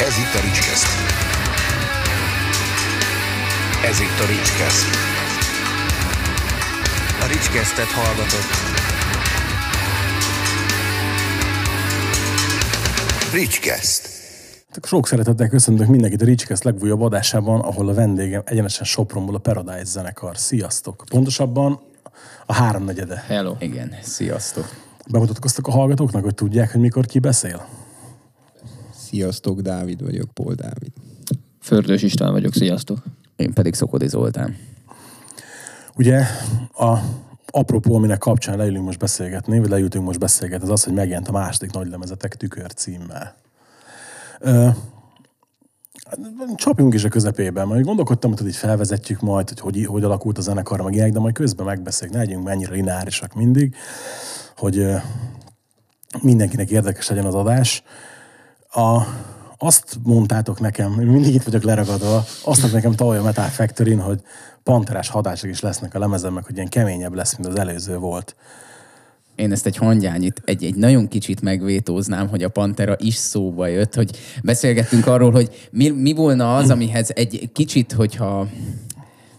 Ez itt a Ricskeszt. Ez itt a Ricskeszt. A Ricskesztet hallgatott. Ricskeszt. Sok szeretettel köszöntök mindenkit a Ricskeszt legújabb adásában, ahol a vendégem egyenesen Sopronból a Paradise zenekar. Sziasztok! Pontosabban a háromnegyede. Hello. Igen, sziasztok. Bemutatkoztak a hallgatóknak, hogy tudják, hogy mikor ki beszél? Sziasztok, Dávid vagyok, Pol Dávid. Fördős István vagyok, sziasztok. Én pedig Szokodi Zoltán. Ugye a apropó, aminek kapcsán leülünk most beszélgetni, vagy leültünk most beszélgetni, az az, hogy megjelent a második nagy lemezetek tükör címmel. Ö, csapjunk is a közepében, majd gondolkodtam, hogy így felvezetjük majd, hogy hogy, hogy alakult a zenekar, meg ilyenek, de majd közben megbeszéljük, ne legyünk mennyire lineárisak mindig, hogy ö, mindenkinek érdekes legyen az adás. A, azt mondtátok nekem, mindig itt vagyok leragadva, azt mondták nekem tavaly a Metal factory hogy panterás hatások is lesznek a lemezem, meg hogy ilyen keményebb lesz, mint az előző volt. Én ezt egy hangyányit, egy, egy nagyon kicsit megvétóznám, hogy a Pantera is szóba jött, hogy beszélgettünk arról, hogy mi, mi volna az, amihez egy kicsit, hogyha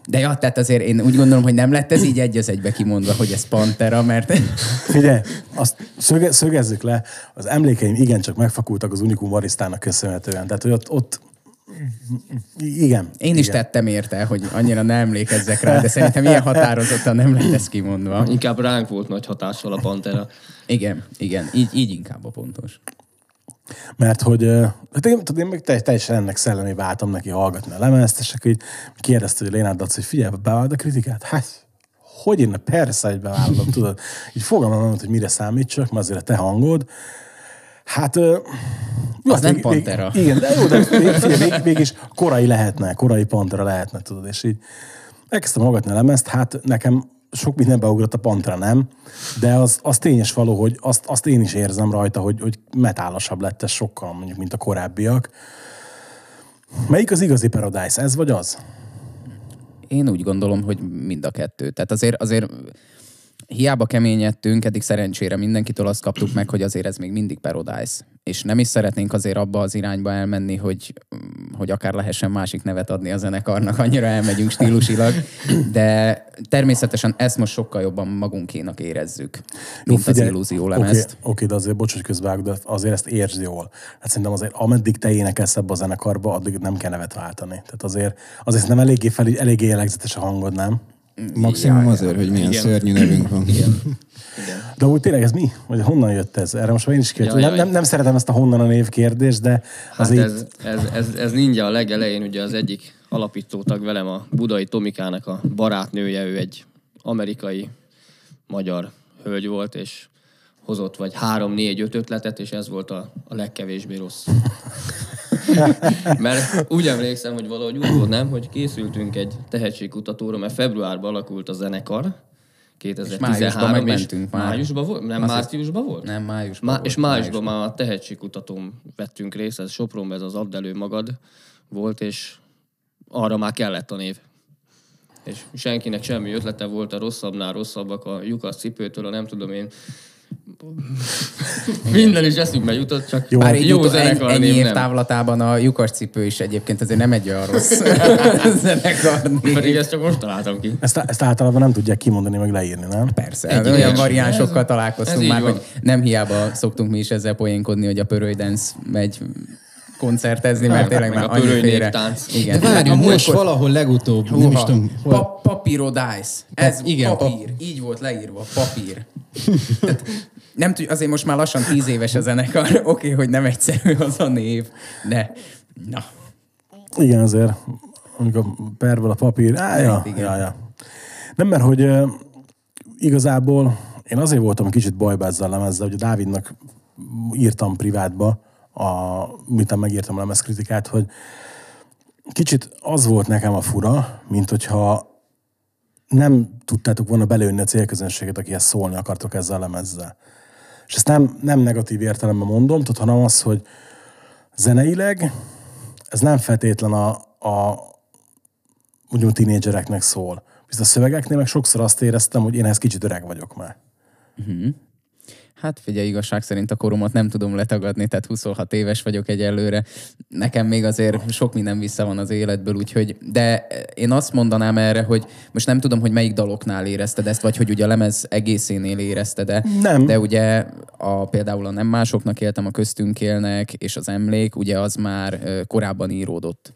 de ja, tehát azért én úgy gondolom, hogy nem lett ez így egy az egybe kimondva, hogy ez Pantera, mert... Figyelj, azt szöge, szögezzük le, az emlékeim igencsak megfakultak az Unikum Varisztának köszönhetően. Tehát, hogy ott, ott igen. Én is igen. tettem érte, hogy annyira nem emlékezzek rá, de szerintem ilyen határozottan nem lett ez kimondva. Inkább ránk volt nagy hatással a Pantera. Igen, igen, így, így inkább a pontos. Mert hogy hát én, tudod, én meg te- teljesen ennek szellemébe álltam neki hallgatni a lemezt, és akkor így kérdezte, hogy Lénárd Daci, hogy figyelj, bevállod a kritikát? Hát, hogy én persze, hogy bevállalom, tudod. Így fogalmam nem hogy mire számítsak, mert azért a te hangod. Hát... jó, Az nem vég- vég- Pantera. Igen, de jó, de vég, figyelj, vég, mégis korai lehetne, korai Pantera lehetne, tudod, és így elkezdtem hallgatni a lemezt, hát nekem sok minden beugrott a Pantera, nem? De az, az tényes való, hogy azt, azt én is érzem rajta, hogy, hogy metálosabb lett ez sokkal, mondjuk, mint a korábbiak. Melyik az igazi Paradise? Ez vagy az? Én úgy gondolom, hogy mind a kettő. Tehát azért, azért hiába keményedtünk, eddig szerencsére mindenkitől azt kaptuk meg, hogy azért ez még mindig Paradise. És nem is szeretnénk azért abba az irányba elmenni, hogy, hogy akár lehessen másik nevet adni a zenekarnak, annyira elmegyünk stílusilag. De természetesen ezt most sokkal jobban magunkénak érezzük, mint az illúzió Oké, lemezt. oké, de azért bocs, hogy közvág, de azért ezt értsd jól. Hát szerintem azért, ameddig te énekelsz ebbe a zenekarba, addig nem kell nevet váltani. Tehát azért, azért nem eléggé, fel, eléggé jellegzetes a hangod, nem? Maximum azért, hogy milyen Igen. szörnyű nevünk van. Igen. De úgy tényleg ez mi? Vagy honnan jött ez? Erre most már én is kérdezem. Ja, nem, nem, nem, szeretem ezt a honnan a név kérdést, de Hát azért ez, ez, ez, ez ninja a legelején, ugye az egyik alapítótag velem, a Budai Tomikának a barátnője, ő egy amerikai magyar hölgy volt, és hozott vagy három, négy, öt ötletet, és ez volt a, a legkevésbé rossz. Mert úgy emlékszem, hogy valahogy úgy volt, nem, hogy készültünk egy tehetségkutatóra, mert februárban alakult a zenekar, 2013, májusban megmentünk már. Májusban volt? Nem, Azt márciusban volt? Nem, májusban Má- volt, és májusban már a tehetségkutatón vettünk részt, ez Sopronban, ez az Add elő magad volt, és arra már kellett a név. És senkinek semmi ötlete volt, a rosszabbnál rosszabbak a lyukas cipőtől, a nem tudom én. Minden is eszünkbe jutott, csak Jó, Bár így jó zenekar ennyi, év nem. távlatában a lyukas cipő is egyébként azért nem egy olyan rossz zenekar Pedig ezt csak most találtam ki. ezt, ezt általában nem tudják kimondani, meg leírni, nem? Persze, Egy olyan ilyes. variánsokkal Ez találkoztunk már, van. hogy nem hiába szoktunk mi is ezzel poénkodni, hogy a Pöröly Dance megy koncertezni, mert tényleg már a annyi félre. Igen. De várjunk, most akkor- valahol legutóbb, nem is Húha. tudom, hol, Pa- Papírodice. Ez Pap- igen, papír. Így volt leírva, papír. Tehát nem tudjuk, azért most már lassan tíz éves a zenekar. Oké, okay, hogy nem egyszerű az a név, de na. Igen, azért, amikor pervel a papír, á, ja, Igen. ja, ja. Nem, mert hogy uh, igazából én azért voltam kicsit bajba ezzel a lemezzel, hogy a Dávidnak írtam privátba, a, miután megírtam a lemezkritikát, hogy kicsit az volt nekem a fura, mint hogyha nem tudtátok volna belőni a célközönséget, akihez szólni akartok ezzel a lemezzel. És ezt nem, nem negatív értelemben mondom, tudod, hanem az, hogy zeneileg ez nem feltétlen a, a mondjuk tínédzsereknek szól. Viszont a szövegeknél meg sokszor azt éreztem, hogy én ehhez kicsit öreg vagyok már. Hát figyelj, igazság szerint a koromat nem tudom letagadni, tehát 26 éves vagyok egyelőre. Nekem még azért sok minden vissza van az életből, úgyhogy, de én azt mondanám erre, hogy most nem tudom, hogy melyik daloknál érezted ezt, vagy hogy ugye a lemez egészénél érezted de, Nem. De ugye a, például a Nem másoknak éltem, a köztünk élnek, és az emlék, ugye az már korábban íródott.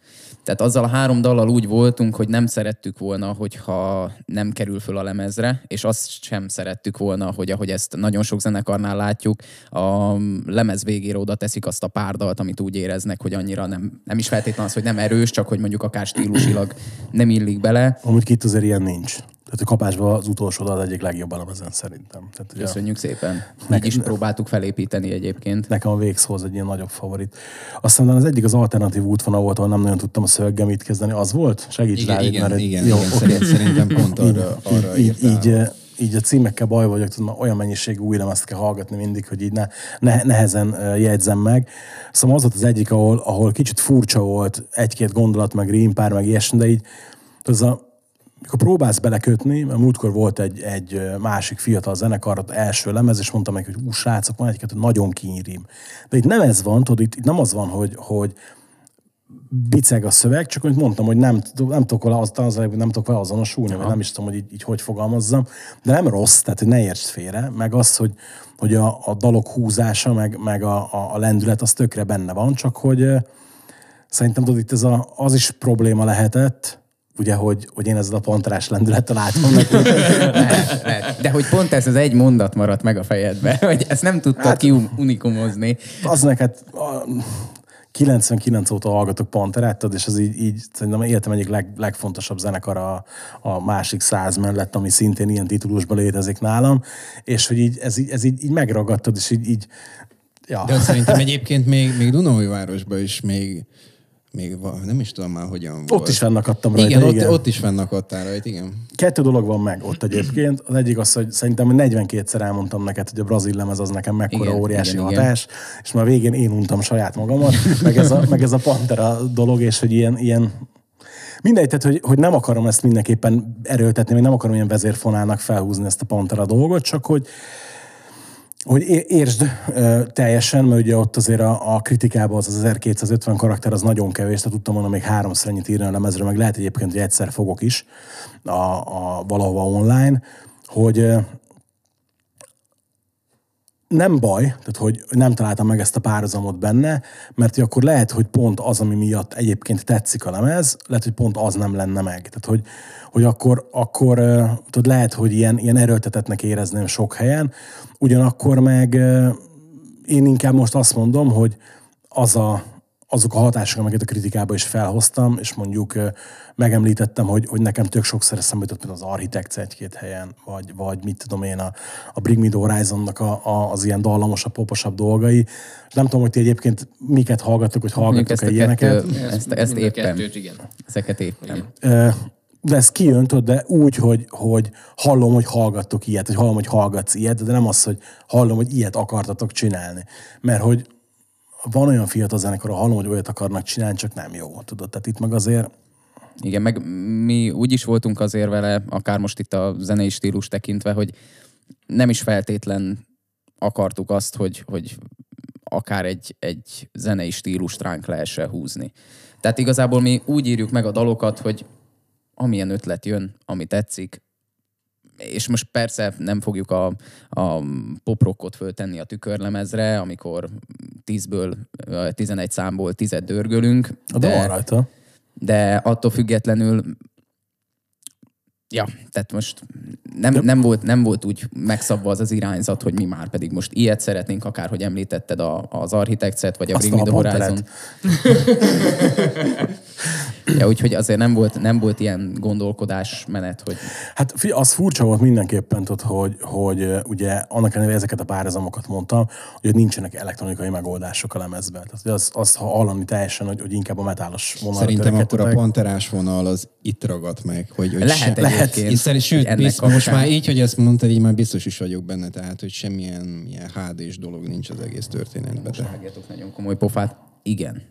Tehát azzal a három dallal úgy voltunk, hogy nem szerettük volna, hogyha nem kerül föl a lemezre, és azt sem szerettük volna, hogy ahogy ezt nagyon sok zenekarnál látjuk, a lemez végére oda teszik azt a pár dalt, amit úgy éreznek, hogy annyira nem, nem is feltétlenül az, hogy nem erős, csak hogy mondjuk akár stílusilag nem illik bele. Amúgy itt azért ilyen nincs. Tehát a kapásban az utolsó az egyik legjobb lemezen szerintem. Tehát, ugye, Köszönjük szépen. Így Nekem- is próbáltuk felépíteni egyébként. Nekem a végszóhoz egy ilyen nagyobb favorit. Aztán az egyik az alternatív útvonal volt, ahol nem nagyon tudtam a szöveggel mit kezdeni. Az volt? Segíts Igen, Dávid, igen, mert- igen, jó, igen. Szerint, szerintem pont arra, arra így, így, eh, így a címekkel baj vagyok, tudom, olyan mennyiségű új lemezt kell hallgatni mindig, hogy így ne, ne, nehezen eh, jegyzem meg. Szóval az volt az egyik, ahol, ahol kicsit furcsa volt egy-két gondolat, meg rímpár, meg ilyesmi, de így az a, mikor próbálsz belekötni, mert múltkor volt egy, egy másik fiatal zenekar, első lemez, és mondtam neki, hogy ú, srácok, van egy nagyon kínyrím. De itt nem ez van, tudod, itt, itt nem az van, hogy, hogy biceg a szöveg, csak amit mondtam, hogy nem, nem tudok vele, az, az, nem tudok vele azonosulni, vagy nem is tudom, hogy így, így hogy fogalmazzam, de nem rossz, tehát hogy ne értsd félre, meg az, hogy, hogy a, a dalok húzása, meg, meg a, a, a lendület, az tökre benne van, csak hogy szerintem tudod, itt ez a, az is probléma lehetett, ugye, hogy, hogy én ezzel a panterás lendülettel látom. De hogy pont ez az egy mondat maradt meg a fejedbe, hogy ezt nem tudtad hát, kiunikumozni. az neked a 99 óta hallgatok Panterát, és az így, így szerintem életem egyik leg, legfontosabb zenekar a, a másik száz mellett, ami szintén ilyen titulusban létezik nálam, és hogy így, ez, így, ez így, így megragadtad, és így, így ja. De szerintem egyébként még, még Dunaújvárosban is még, még va- nem is tudom már hogyan volt. Ott is fennakadtam rajta, igen, igen. Ott, ott is fennakadtál rajta, igen. Kettő dolog van meg ott egyébként. Az egyik az, hogy szerintem 42-szer elmondtam neked, hogy a brazil lemez az nekem mekkora Igen, óriási igen, igen. hatás, és már végén én untam saját magamat, meg ez a, meg ez a Pantera dolog, és hogy ilyen, ilyen Mindegy, tehát, hogy, hogy nem akarom ezt mindenképpen erőltetni, vagy nem akarom ilyen vezérfonálnak felhúzni ezt a Pantera dolgot, csak hogy hogy értsd teljesen, mert ugye ott azért a, a kritikában az, az 1250 karakter az nagyon kevés, tehát tudtam volna még háromszor ennyit írni a lemezre, meg lehet egyébként, hogy egyszer fogok is a, a valahova online, hogy nem baj, tehát hogy nem találtam meg ezt a párhuzamot benne, mert hogy akkor lehet, hogy pont az, ami miatt egyébként tetszik a lemez, lehet, hogy pont az nem lenne meg. Tehát, hogy, hogy akkor, akkor tudod, lehet, hogy ilyen, ilyen erőltetetnek érezném sok helyen, ugyanakkor meg én inkább most azt mondom, hogy az a, azok a hatások, amiket a kritikában is felhoztam, és mondjuk megemlítettem, hogy, hogy nekem tök sokszor eszembe jutott például az Architects egy-két helyen, vagy, vagy mit tudom én, a, a Bring Me The Horizonnak a, a, az ilyen dallamosabb, poposabb dolgai. Nem tudom, hogy ti egyébként miket hallgattok, hogy a ilyeneket. kettő, ezt, ezt éppen. kettőt, igen. Ezeket éppen. Ö, de ez kijön, tudod, de úgy, hogy, hogy hallom, hogy hallgattok ilyet, hogy hallom, hogy hallgatsz ilyet, de nem az, hogy hallom, hogy ilyet akartatok csinálni. Mert hogy van olyan fiatal zenekar, hallom, hogy olyat akarnak csinálni, csak nem jó, tudod. Tehát itt meg azért Igen, meg mi úgy is voltunk azért vele, akár most itt a zenei stílus tekintve, hogy nem is feltétlen akartuk azt, hogy, hogy akár egy, egy zenei stílust ránk lehessen húzni. Tehát igazából mi úgy írjuk meg a dalokat, hogy amilyen ötlet jön, ami tetszik, és most persze nem fogjuk a, a poprockot föltenni a tükörlemezre, amikor 10-ből, 11 számból 10 dörgölünk. de van rajta. de attól függetlenül Ja, tehát most nem, nem, volt, nem volt úgy megszabva az az irányzat, hogy mi már pedig most ilyet szeretnénk, akár hogy említetted a, az Architects-et, vagy a Azt Bring Me The Horizon. ja, úgyhogy azért nem volt, nem volt ilyen gondolkodás menet, hogy Hát az furcsa volt mindenképpen, tudod, hogy, hogy ugye annak ellenére ezeket a párhuzamokat mondtam, hogy nincsenek elektronikai megoldások a lemezben. Tehát az, azt ha hallani teljesen, hogy, hogy inkább a metálos vonalra Szerintem akkor a panterás vonal az itt ragadt meg. Hogy, hogy Lehet se, egyébként, Én szerint, sőt, ennek bizt, most már így, hogy ezt mondtad, így már biztos is vagyok benne, tehát, hogy semmilyen ilyen HD-s dolog nincs az egész történetben. Tehát. vágjatok nagyon komoly pofát. Igen.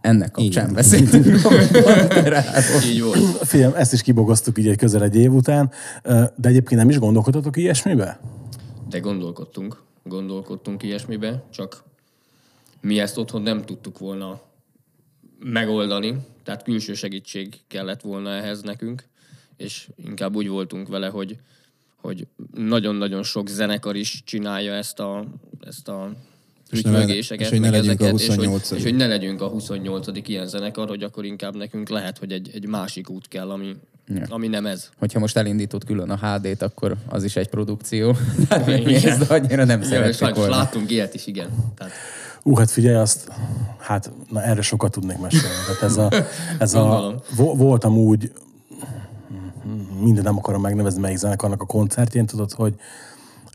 Ennek kapcsán Igen. beszéltünk. Így volt. Figyelj, ezt is kibogoztuk így egy közel egy év után, de egyébként nem is gondolkodtatok ilyesmibe? De gondolkodtunk. gondolkodtunk ilyesmibe, csak mi ezt otthon nem tudtuk volna megoldani, tehát külső segítség kellett volna ehhez nekünk, és inkább úgy voltunk vele, hogy, hogy nagyon-nagyon sok zenekar is csinálja ezt a, ezt a ügymögéseket, és hogy ne meg a és hogy, 28. és hogy ne legyünk a 28. ilyen zenekar, hogy akkor inkább nekünk lehet, hogy egy, egy másik út kell, ami, Ja. ami nem ez. Hogyha most elindítod külön a HD-t, akkor az is egy produkció. Tehát mi ezt annyira nem sajnos volna. láttunk ilyet is, igen. Tehát, Ú, hát figyelj azt, hát na, erre sokat tudnék mesélni. Tehát ez a, ez a, voltam úgy, minden nem akarom megnevezni, melyik zenekarnak a koncertjén, tudod, hogy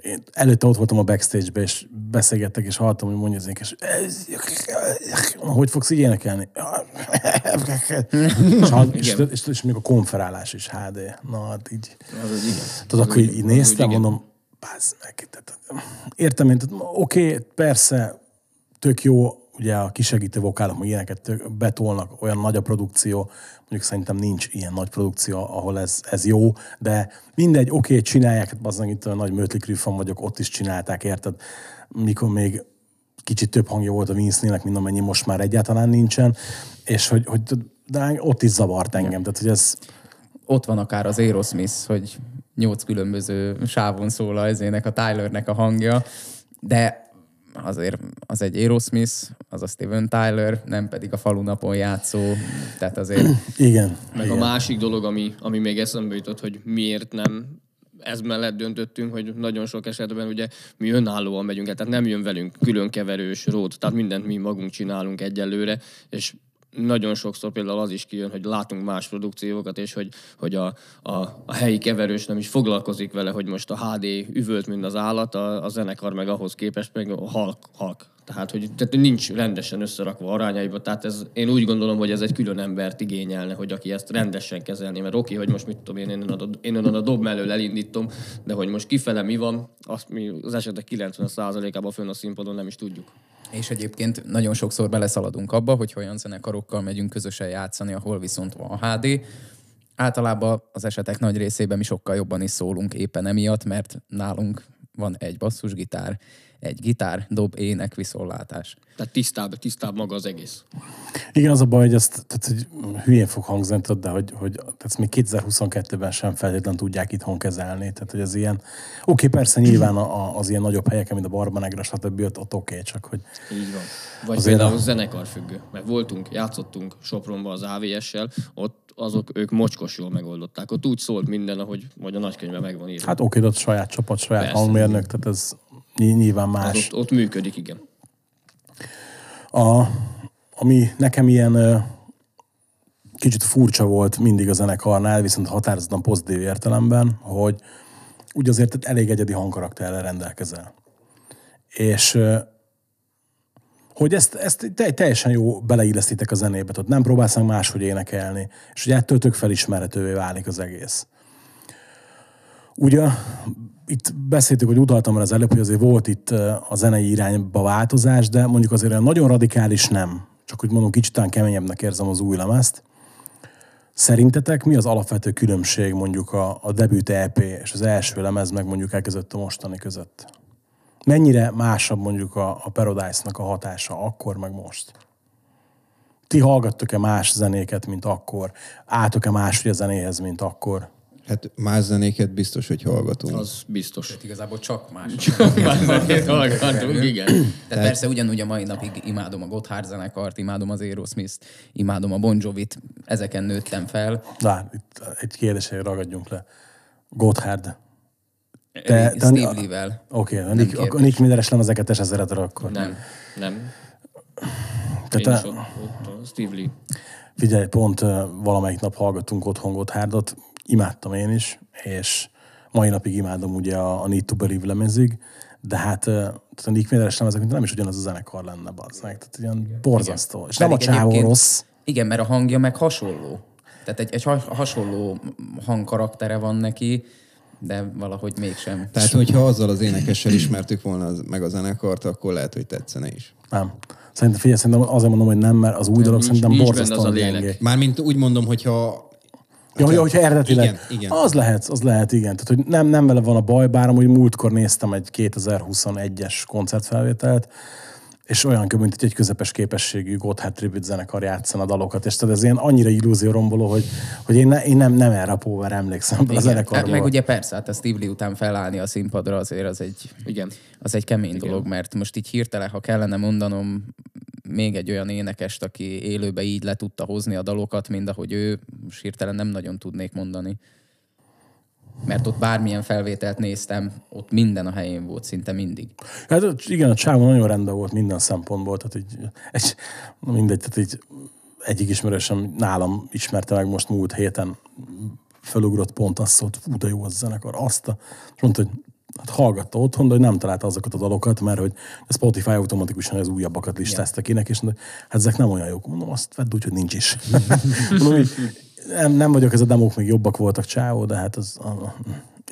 én előtte ott voltam a backstage-be, és beszélgettek, és hallottam, hogy mondja énekes, hogy fogsz így énekelni? és, és, és, és, még a konferálás is HD. Na, hát így. az az igen. Tudod, akkor így úgy néztem, mondom, bázd meg. Tehát, értem én, oké, persze, tök jó, ugye a kisegítő vokálok, meg ilyeneket tök, betolnak, olyan nagy a produkció, mondjuk szerintem nincs ilyen nagy produkció, ahol ez, ez jó, de mindegy, oké, csinálják, hát bazdmeg itt a nagy Mötley Crüe fan vagyok, ott is csinálták, érted? Mikor még kicsit több hangja volt a Vince-nének, mint amennyi most már egyáltalán nincsen, és hogy, hogy de ott is zavart engem, tehát hogy ez, Ott van akár az Aerosmith, hogy nyolc különböző sávon szól a ezének a Tylernek a hangja, de azért az egy Aerosmith, az a Steven Tyler, nem pedig a falunapon játszó, tehát azért igen. Meg igen. a másik dolog, ami, ami még eszembe jutott, hogy miért nem ez mellett döntöttünk, hogy nagyon sok esetben ugye mi önállóan megyünk el, tehát nem jön velünk külön keverős rót, tehát mindent mi magunk csinálunk egyelőre, és nagyon sokszor például az is kijön, hogy látunk más produkciókat, és hogy, hogy a, a, a helyi keverős nem is foglalkozik vele, hogy most a HD üvölt, mint az állat, a, a zenekar meg ahhoz képest meg halk, halk. Tehát, hogy tehát nincs rendesen összerakva arányaiba, tehát ez, én úgy gondolom, hogy ez egy külön embert igényelne, hogy aki ezt rendesen kezelni, mert oké, hogy most mit tudom én, én a, a dob mellől elindítom, de hogy most kifele mi van, azt mi az esetek 90%-ában fönn a színpadon nem is tudjuk. És egyébként nagyon sokszor beleszaladunk abba, hogy olyan zenekarokkal megyünk közösen játszani, ahol viszont van HD. Általában az esetek nagy részében mi sokkal jobban is szólunk éppen emiatt, mert nálunk van egy basszusgitár, egy gitár, dob, ének, viszontlátás. Tehát tisztább, tisztább maga az egész. Igen, az a baj, hogy ezt tehát, hogy hülyén fog hangzani, tudod, de hogy, hogy tehát még 2022-ben sem feltétlenül tudják itthon kezelni. Tehát, hogy ez ilyen... Oké, persze nyilván a, a, az ilyen nagyobb helyeken, mint a Barbanegra, stb. ott, ott oké, csak hogy Így van. Vagy például a- zenekar függő. Mert voltunk, játszottunk Sopronban az AVS-sel, ott azok, ők mocskos jól megoldották. Ott úgy szólt minden, ahogy vagy a nagykönyvben meg van írva. hát oké, de ott saját csapat, saját Persze. hangmérnök, tehát ez ny- nyilván más. ott, ott működik, igen. A, ami nekem ilyen kicsit furcsa volt mindig a zenekarnál, viszont határozottan pozitív értelemben, hogy úgy azért elég egyedi hangkarakterrel rendelkezel. És hogy ezt, ezt te- teljesen jó beleillesztitek a zenébe, tehát nem próbálsz meg máshogy énekelni, és ugye ettől tök felismerhetővé válik az egész. Ugye itt beszéltük, hogy utaltam már az előbb, hogy azért volt itt a zenei irányba változás, de mondjuk azért olyan nagyon radikális nem. Csak úgy mondom, kicsit talán keményebbnek érzem az új lemezt. Szerintetek mi az alapvető különbség mondjuk a, a debüt EP és az első lemez meg mondjuk elkezdett a mostani között? Mennyire másabb mondjuk a, a Paradise-nak a hatása akkor meg most? Ti hallgattok-e más zenéket, mint akkor? Álltok-e máshogy a zenéhez, mint akkor? Hát más zenéket biztos, hogy hallgatunk. Az biztos. Tehát igazából csak más. Már zenét hallgatunk, igen. Tehát persze ugyanúgy a mai napig imádom a Gotthard zenekart, imádom az Aerosmith-t, imádom a Bon Jovit, ezeken nőttem fel. Na, itt egy kérdésre ragadjunk le. Gotthard. Te, te- Steve Lee-vel. Oké, okay, Nick, akkor Nick Milleres lemezeket te se szereted akkor. Nem, nem. Te, te, ott, ott Steve Lee. figyelj, pont valamelyik nap hallgattunk otthon Gotthardot, imádtam én is, és mai napig imádom ugye a, a Need to Believe lemezig, de hát tehát a Nick Milleres lemezek, mint nem is ugyanaz a zenekar lenne, bazzák. Tehát ilyen borzasztó. És nem a Pedig csávó rossz. Igen, mert a hangja meg hasonló. Tehát egy, egy ha- hasonló hangkaraktere van neki, de valahogy mégsem. Tehát, hogyha azzal az énekessel ismertük volna az, meg a zenekart, akkor lehet, hogy tetszene is. Nem. Szerintem, figyelj, szerintem azért mondom, hogy nem, mert az új dolog nincs- szerintem nincs benne az a borzasztóan lélek. gyengék. Mármint úgy mondom, hogyha Ja, hogy, hogyha eredetileg. Igen, igen. Az lehet, az lehet, igen. Tehát, hogy nem, nem vele van a baj, bár amúgy múltkor néztem egy 2021-es koncertfelvételt, és olyan kb. mint egy közepes képességű Gotthard Tribute zenekar játszana a dalokat, és tehát ez ilyen annyira illúzió romboló, hogy, hogy én, ne, én nem, nem erre a Power emlékszem a Igen. zenekarról. Meg ugye persze, hát a Steve Lee után felállni a színpadra azért az egy, Igen. az egy kemény Igen. dolog, mert most így hirtelen, ha kellene mondanom még egy olyan énekest, aki élőbe így le tudta hozni a dalokat, mint ahogy ő, most hirtelen nem nagyon tudnék mondani. Mert ott bármilyen felvételt néztem, ott minden a helyén volt, szinte mindig. Hát igen, a csávó nagyon rendben volt minden szempontból, tehát így, egy, mindegy, tehát így egyik ismerősem nálam ismerte meg most múlt héten, fölugrott pont azt szólt, fú, de jó az zenekar, azt a, és mondta, hogy hát hallgatta otthon, de hogy nem találta azokat a dalokat, mert hogy a Spotify automatikusan az újabbakat listázta kinek, és mondta, hát ezek nem olyan jók. Mondom, azt vedd úgy, hogy nincs is. Mondom, így, nem, nem vagyok, ez a demók még jobbak voltak csávó, de hát az, a, a,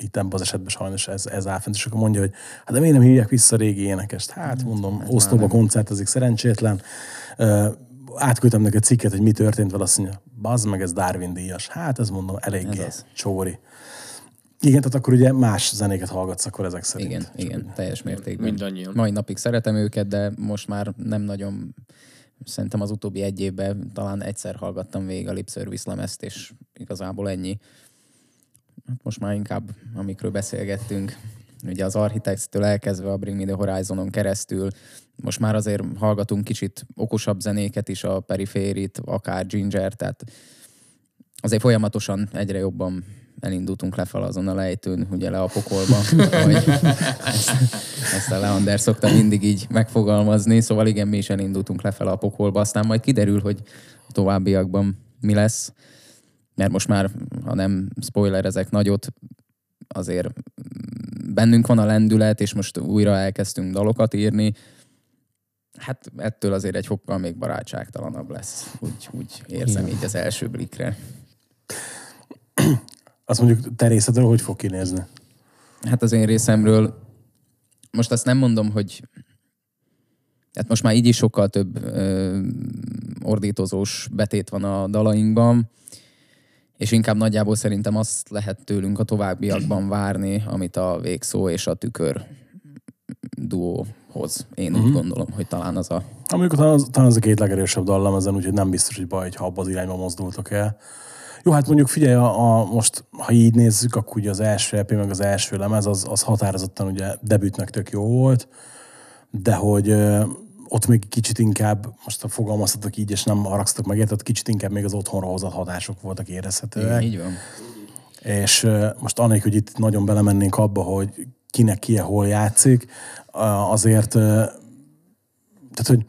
itt ebben az esetben sajnos ez, ez áll fent, és akkor mondja, hogy hát de miért nem hívják vissza a régi énekest? Hát mondom, Osztóba koncertezik szerencsétlen. Uh, átküldtem neki egy cikket, hogy mi történt vele, azt mondja, bazd meg, ez Darwin díjas. Hát ez mondom, eléggé Ez az. csóri. Igen, tehát akkor ugye más zenéket hallgatsz akkor ezek szerint. Igen, Csak igen, teljes mértékben. Mindannyian. Mai napig szeretem őket, de most már nem nagyon szerintem az utóbbi egy évben talán egyszer hallgattam végig a Lip Service lemezt, és igazából ennyi. Hát most már inkább, amikről beszélgettünk, ugye az Architects-től elkezdve a Bring Me The Horizonon keresztül, most már azért hallgatunk kicsit okosabb zenéket is, a Periférit, akár Ginger, tehát azért folyamatosan egyre jobban elindultunk lefel azon a lejtőn, ugye le a pokolba, hogy ezt, ezt a Leander szokta mindig így megfogalmazni, szóval igen, mi is elindultunk lefel a pokolba, aztán majd kiderül, hogy a továbbiakban mi lesz, mert most már, ha nem spoilerezek nagyot, azért bennünk van a lendület, és most újra elkezdtünk dalokat írni, hát ettől azért egy fokkal még barátságtalanabb lesz, úgy, úgy érzem így az első blikre. Azt mondjuk te részedről hogy fog kinézni? Hát az én részemről most azt nem mondom, hogy hát most már így is sokkal több ö, ordítozós betét van a dalainkban, és inkább nagyjából szerintem azt lehet tőlünk a továbbiakban várni, amit a végszó és a tükör duóhoz. Én úgy gondolom, hogy talán az a... Mondjuk talán az, talán az a két legerősebb dallam ezen, úgyhogy nem biztos, hogy baj, ha abba az irányba mozdultok el. Jó, hát mondjuk figyelj, a, a, most, ha így nézzük, akkor ugye az első EP, meg az első lemez, az, az határozottan ugye debütnek tök jó volt, de hogy ott még kicsit inkább, most ha fogalmaztatok így, és nem haragsztok meg, érted, kicsit inkább még az otthonra hozott hatások voltak érezhetőek. Így van. És most annélkül, hogy itt nagyon belemennénk abba, hogy kinek ki hol játszik, azért tehát, hogy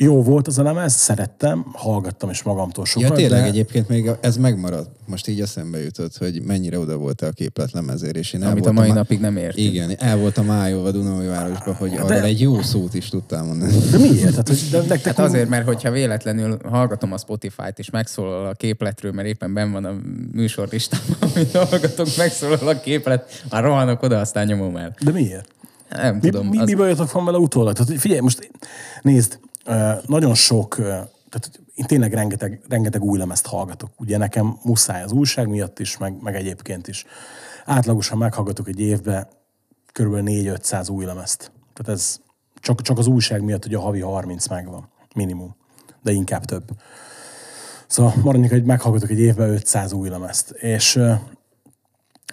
jó volt az a lemez, szerettem, hallgattam is magamtól sokat. Ja, tényleg de... egyébként még ez megmaradt. Most így eszembe jutott, hogy mennyire oda volt a képlet lemezért, és én Amit a mai á- napig nem értünk. Igen, el voltam ájolva Dunaújvárosba, hogy arra egy jó szót is tudtál mondani. De miért? Tehát, hogy de nektek Hát azért, mert hogyha véletlenül hallgatom a Spotify-t, és megszólal a képletről, mert éppen benn van a műsorlistában, amit hallgatok, megszólal a képlet, már rohanok oda, aztán nyomom el. De miért? Nem Mi, tudom. mi, az... mi bajotok van vele utólag? Tehát figyelj, most nézd, nagyon sok, tehát én tényleg rengeteg, rengeteg új lemezt hallgatok. Ugye nekem muszáj az újság miatt is, meg, meg egyébként is. Átlagosan meghallgatok egy évbe kb. 4-500 új lemezt. Tehát ez csak, csak az újság miatt ugye a havi 30 megvan, minimum. De inkább több. Szóval maradjunk, hogy meghallgatok egy évben 500 új lemezt. És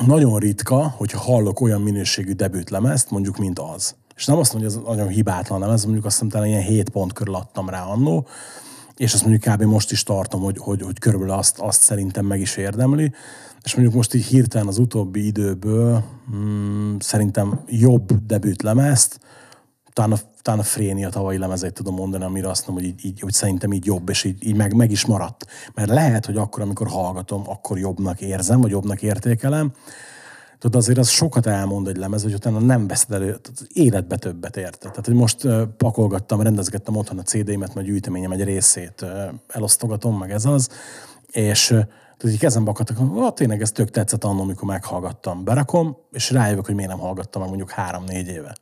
nagyon ritka, hogyha hallok olyan minőségű debütlemezt, mondjuk, mint az. És nem azt mondja, hogy ez nagyon hibátlan lemez, mondjuk azt hiszem, talán ilyen 7 pont körül adtam rá annó, és azt mondjuk kb. most is tartom, hogy, hogy, hogy körülbelül azt, azt szerintem meg is érdemli. És mondjuk most így hirtelen az utóbbi időből hmm, szerintem jobb debütlemezt, talán a, talán a Frénia tavalyi lemezeit tudom mondani, amire azt mondom, hogy, így, így, hogy szerintem így jobb, és így, így meg, meg is maradt. Mert lehet, hogy akkor, amikor hallgatom, akkor jobbnak érzem, vagy jobbnak értékelem. Tudod, azért az sokat elmond egy lemez, hogy utána nem veszed elő, tehát életbe többet érte. Tehát, hogy most pakolgattam, rendezgettem otthon a CD-met, a gyűjteményem egy részét elosztogatom, meg ez az, és tehát így kezembe akadtak, hogy tényleg ez tök tetszett annól, amikor meghallgattam. Berakom, és rájövök, hogy miért nem hallgattam meg mondjuk három-négy éve.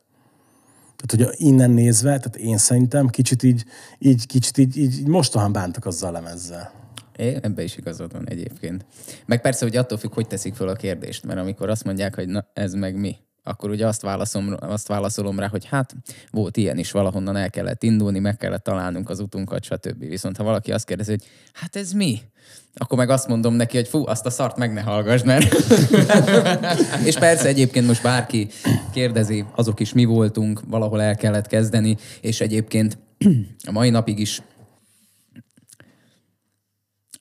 Tehát, hogy innen nézve, tehát én szerintem kicsit így, így, kicsit így, így, így mostohán bántak azzal a lemezzel. É, ebbe is igazad van egyébként. Meg persze, hogy attól függ, hogy teszik fel a kérdést, mert amikor azt mondják, hogy na, ez meg mi, akkor ugye azt, válaszom, azt válaszolom rá, hogy hát volt ilyen is, valahonnan el kellett indulni, meg kellett találnunk az utunkat, stb. Viszont ha valaki azt kérdezi, hogy hát ez mi? Akkor meg azt mondom neki, hogy fú, azt a szart meg ne hallgass, mert... és persze egyébként most bárki kérdezi, azok is mi voltunk, valahol el kellett kezdeni, és egyébként a mai napig is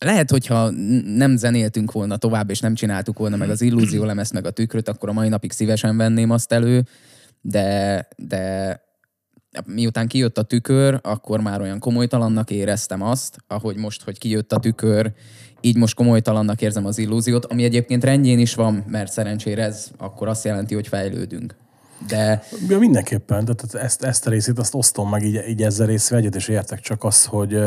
lehet, hogyha nem zenéltünk volna tovább, és nem csináltuk volna meg az illúzió lemezt, meg a tükröt, akkor a mai napig szívesen venném azt elő, de, de miután kijött a tükör, akkor már olyan komolytalannak éreztem azt, ahogy most, hogy kijött a tükör, így most komolytalannak érzem az illúziót, ami egyébként rendjén is van, mert szerencsére ez akkor azt jelenti, hogy fejlődünk. De Ja, mindenképpen, tehát ezt, ezt a részét azt osztom meg, így, így ezzel részvel egyet is értek, csak az, hogy,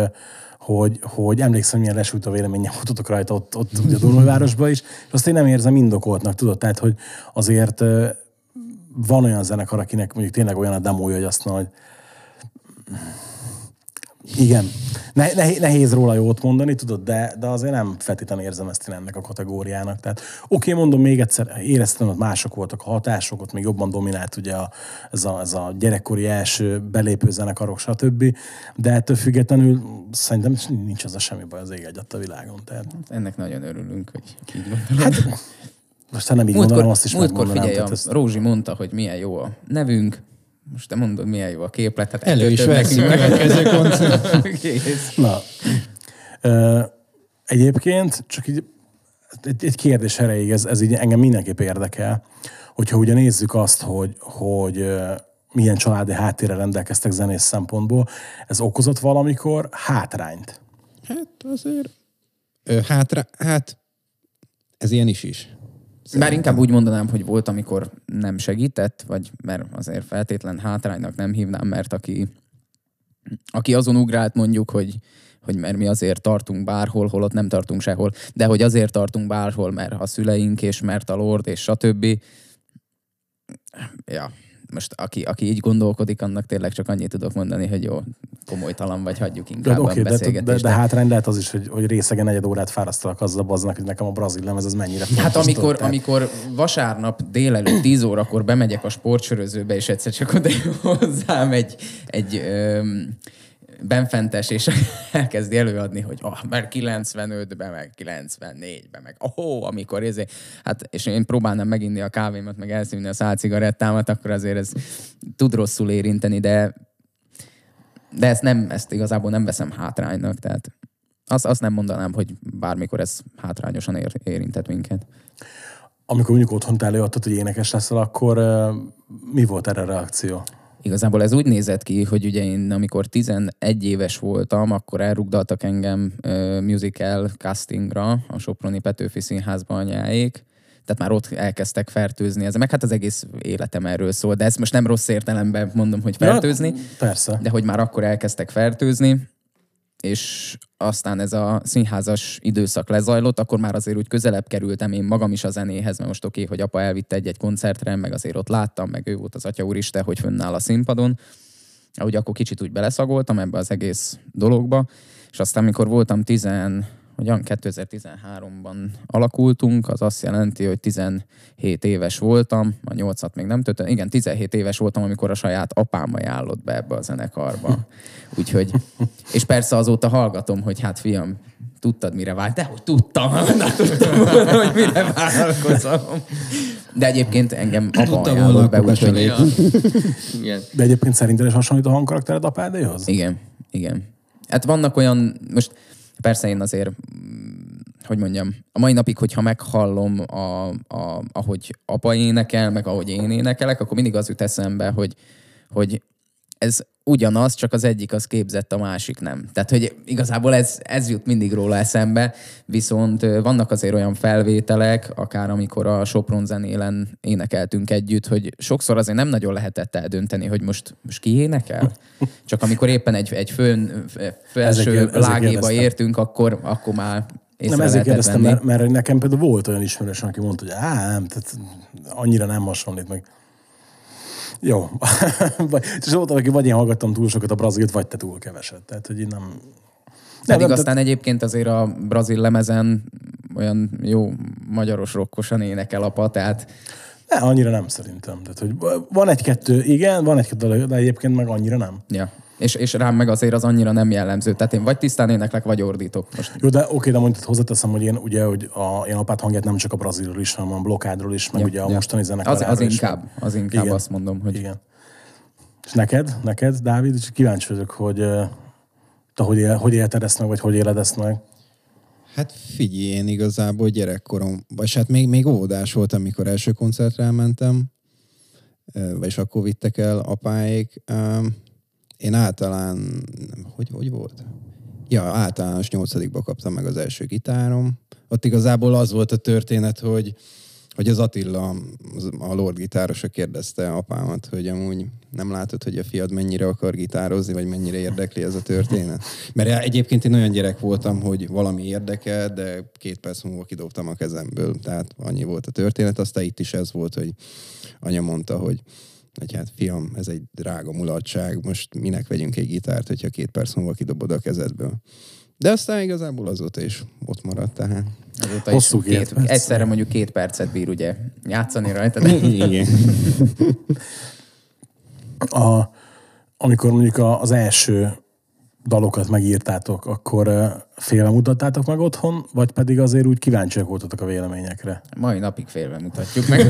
hogy, hogy emlékszem, milyen lesült a véleményem voltatok rajta ott, ott ugye a Dunajvárosban is, és azt én nem érzem indokoltnak, tudod, tehát, hogy azért van olyan zenekar, akinek mondjuk tényleg olyan a demója, hogy azt mondja, hogy igen. Ne, nehéz, nehéz róla jót mondani, tudod, de, de azért nem feltétlenül érzem ezt én ennek a kategóriának. Tehát oké, mondom még egyszer, éreztem, hogy mások voltak a hatások, ott még jobban dominált ugye a, ez, a, ez a gyerekkori első belépő zenekarok, stb. De ettől függetlenül szerintem nincs az a semmi baj az ég egyet a világon. Tehát, ennek nagyon örülünk, hogy így hát, most ha nem így mondanám, azt is múltkor figyelj, a ezt- Rózsi mondta, hogy milyen jó a nevünk, most te mondod, milyen jó a képlet. Hát Elő is veszünk nekünk. következő koncert. Na, egyébként csak így egy, egy kérdés erejéig, ez, ez így engem mindenképp érdekel, hogyha ugye nézzük azt, hogy, hogy milyen családi háttérrel rendelkeztek zenész szempontból, ez okozott valamikor hátrányt. Hát azért... Ö, hátra, hát ez ilyen is is. Bár inkább úgy mondanám, hogy volt, amikor nem segített, vagy mert azért feltétlen hátránynak nem hívnám, mert aki, aki azon ugrált mondjuk, hogy, hogy mert mi azért tartunk bárhol, holott nem tartunk sehol, de hogy azért tartunk bárhol, mert a szüleink, és mert a lord, és stb. Ja, most aki, aki így gondolkodik, annak tényleg csak annyit tudok mondani, hogy jó, komolytalan vagy, hagyjuk De, inkább oké, a de, de, de, hátrány lehet az is, hogy, hogy részegen negyed órát fárasztalak azzal baznak, hogy nekem a brazil lemez az mennyire fontos. Hát amikor, tehát- amikor vasárnap délelőtt 10 órakor bemegyek a sportsörözőbe, és egyszer csak oda hozzám egy, egy öm, benfentes, és elkezdi előadni, hogy oh, mert 95-ben, meg 94-ben, meg oh, amikor ezért, hát, és én próbálnám meginni a kávémat, meg elszívni a szálcigarettámat, akkor azért ez tud rosszul érinteni, de de ezt, nem, ezt igazából nem veszem hátránynak, tehát azt, azt nem mondanám, hogy bármikor ez hátrányosan ér, érintett minket. Amikor mondjuk otthon előadtad, hogy énekes leszel, akkor mi volt erre a reakció? Igazából ez úgy nézett ki, hogy ugye én amikor 11 éves voltam, akkor elrugdaltak engem uh, musical castingra a Soproni Petőfi Színházban anyáék. Tehát már ott elkezdtek fertőzni. Ez meg hát az egész életem erről szól. De ezt most nem rossz értelemben mondom, hogy fertőzni. Ja, persze. de hogy már akkor elkezdtek fertőzni, és aztán ez a színházas időszak lezajlott, akkor már azért úgy közelebb kerültem én magam is a zenéhez, mert most oké, okay, hogy apa elvitte egy-egy koncertre, meg azért ott láttam, meg ő volt az atya úristen, hogy fönnáll a színpadon. Úgy akkor kicsit úgy beleszagoltam ebbe az egész dologba, és aztán mikor voltam 10, hogyan 2013-ban alakultunk, az azt jelenti, hogy 17 éves voltam, a 8-at még nem töltöttem, igen, 17 éves voltam, amikor a saját apám ajánlott be ebbe a zenekarba. Úgyhogy, és persze azóta hallgatom, hogy hát fiam, tudtad mire vált? Dehogy tudtam, na, tudtam volna, hogy mire vállalkozom. De egyébként engem apa ajánlott be, úgyhogy Ja. Igen. De egyébként szerinted is hasonlít a hangkaraktered apádéhoz? Igen, igen. Hát vannak olyan, most persze én azért, hogy mondjam, a mai napig, hogyha meghallom, a, a, ahogy apa énekel, meg ahogy én énekelek, akkor mindig az jut eszembe, hogy, hogy ez ugyanaz, csak az egyik az képzett, a másik nem. Tehát, hogy igazából ez, ez jut mindig róla eszembe, viszont vannak azért olyan felvételek, akár amikor a Sopron zenélen énekeltünk együtt, hogy sokszor azért nem nagyon lehetett eldönteni, hogy most, most ki énekel. Csak amikor éppen egy, egy főn, felső ezért lágéba kérdeztem. értünk, akkor, akkor már Nem ezért kérdeztem, venni. mert, mert nekem például volt olyan ismerős, aki mondta, hogy á, nem, tehát annyira nem hasonlít meg. Jó. És volt, aki vagy én hallgattam túl sokat a brazilt, vagy te túl keveset. Tehát, hogy én nem... Pedig nem, aztán egyébként azért a brazil lemezen olyan jó magyaros rokkosan énekel apa, tehát Ne, annyira nem szerintem. Tehát, hogy van egy-kettő, igen, van egy-kettő, de egyébként meg annyira nem. ja. És, és rám meg azért az annyira nem jellemző. Tehát én vagy tisztán éneklek, vagy ordítok. Most Jó, de oké, de mondjuk hozzáteszem, hogy én ugye, hogy a, én apát hangját nem csak a brazilról is, hanem a blokádról is, meg Ja, ugye a ja. mostani Az, zenekarról az is. inkább, az inkább Igen. azt mondom, hogy Igen. És neked, neked, Dávid, és kíváncsi vagyok, hogy te hogy, él, hogy élted ezt meg, vagy hogy éled ezt meg? Hát figyelj, én igazából gyerekkorom, vagy hát még, még óvodás voltam, amikor első koncertre elmentem, ö, vagyis akkor vittek el apáik. Én általán, hogy, hogy volt? Ja, általános nyolcadikba kaptam meg az első gitárom. Ott igazából az volt a történet, hogy, hogy az Attila, a Lord gitárosa kérdezte apámat, hogy amúgy nem látod, hogy a fiad mennyire akar gitározni, vagy mennyire érdekli ez a történet. Mert egyébként én olyan gyerek voltam, hogy valami érdekel, de két perc múlva kidobtam a kezemből. Tehát annyi volt a történet. Aztán itt is ez volt, hogy anya mondta, hogy hogy hát fiam, ez egy drága mulatság, most minek vegyünk egy gitárt, hogyha két perc múlva kidobod a kezedből. De aztán igazából azóta is ott maradt, tehát. azóta Hosszú is két két, perc. egyszerre mondjuk két percet bír ugye játszani rajta. De... Igen. A, amikor mondjuk a, az első dalokat megírtátok, akkor eh, félve mutattátok meg otthon, vagy pedig azért úgy kíváncsiak voltatok a véleményekre? Mai napig félve mutatjuk meg.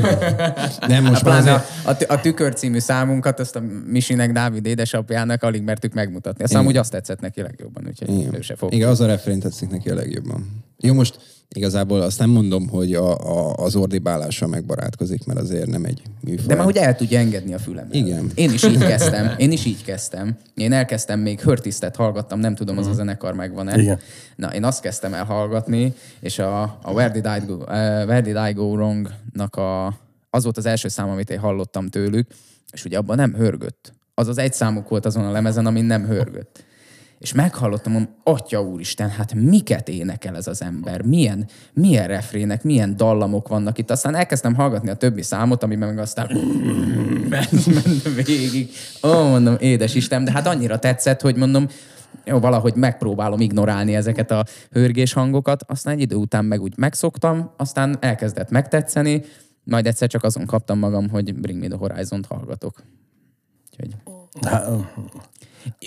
Nem, most már Pláne a, azért, a, a tükör című számunkat, azt a Misinek, Dávid édesapjának alig mertük megmutatni. Azt amúgy azt tetszett neki legjobban, úgyhogy Igen. ő se fog. Igen, az a refrén tetszik neki a legjobban. Jó, most igazából azt nem mondom, hogy a, a, az ordibálással megbarátkozik, mert azért nem egy műfaj. De már hogy el tudja engedni a fülem. Igen. Én is így kezdtem. Én is így kezdtem. Én elkezdtem, még Hörtisztet hallgattam, nem tudom, az a zenekar megvan-e. Igen. Na, én azt kezdtem el hallgatni, és a, a Where Did I Go, uh, Where Did I Go Wrong-nak a, az volt az első szám, amit én hallottam tőlük, és ugye abban nem hörgött. Az az egy számuk volt azon a lemezen, amin nem hörgött. És meghallottam, mondom, atya úristen, hát miket énekel ez az ember? Milyen, milyen refrének, milyen dallamok vannak itt? Aztán elkezdtem hallgatni a többi számot, amiben meg aztán ment, ment végig. Ó, mondom, édes Isten, de hát annyira tetszett, hogy mondom, jó, valahogy megpróbálom ignorálni ezeket a hörgés hangokat, aztán egy idő után meg úgy megszoktam, aztán elkezdett megtetszeni, majd egyszer csak azon kaptam magam, hogy Bring Me The Horizon-t hallgatok. Úgyhogy...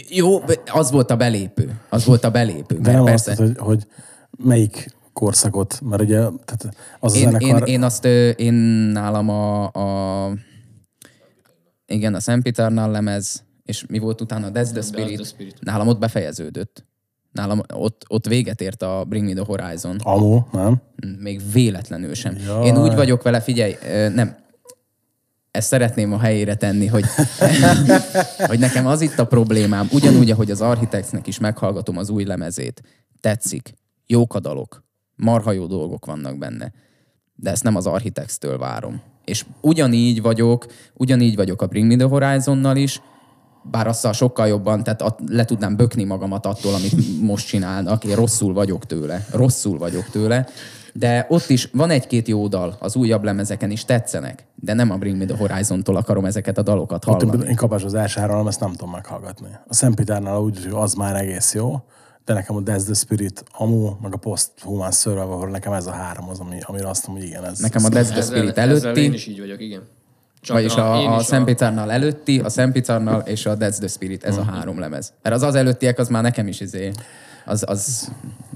Jó, az volt a belépő. Az volt a belépő. de nem persze, azt, hogy, hogy melyik korszakot, mert ugye tehát az a én, zenekar... én, én, azt, én nálam a, a igen, a Szent Peternal lemez, és mi volt utána a That's the Spirit, the Spirit. nálam ott befejeződött. Nálam ott, ott véget ért a Bring Me The Horizon. Amó, nem? Még véletlenül sem. Jaj. Én úgy vagyok vele, figyelj, nem, ezt szeretném a helyére tenni, hogy, hogy nekem az itt a problémám, ugyanúgy, ahogy az Architectsnek is meghallgatom az új lemezét. Tetszik, jók a dalok, marha jó dolgok vannak benne, de ezt nem az Architects-től várom. És ugyanígy vagyok, ugyanígy vagyok a Bring Me The Horizonnal is, bár azzal sokkal jobban, tehát le tudnám bökni magamat attól, amit most csinálnak. Én rosszul vagyok tőle. Rosszul vagyok tőle. De ott is van egy-két jó dal, az újabb lemezeken is tetszenek, de nem a Bring Me The Horizon-tól akarom ezeket a dalokat Ott hallani. én kapás az első három, ezt nem tudom meghallgatni. A Szent Péternál úgy, hogy az már egész jó, de nekem a That's the Spirit, Amu, meg a Post Human Survivor, nekem ez a három az, ami, amire azt mondom, hogy igen, ez... Nekem a That's the Spirit ezzel én előtti, is így vagyok, igen. Csak vagyis én a, a Péternal előtti, a Szent Péternal és a That's the Spirit, ez a három lemez. Mert az az előttiek, az már nekem is izé, az, az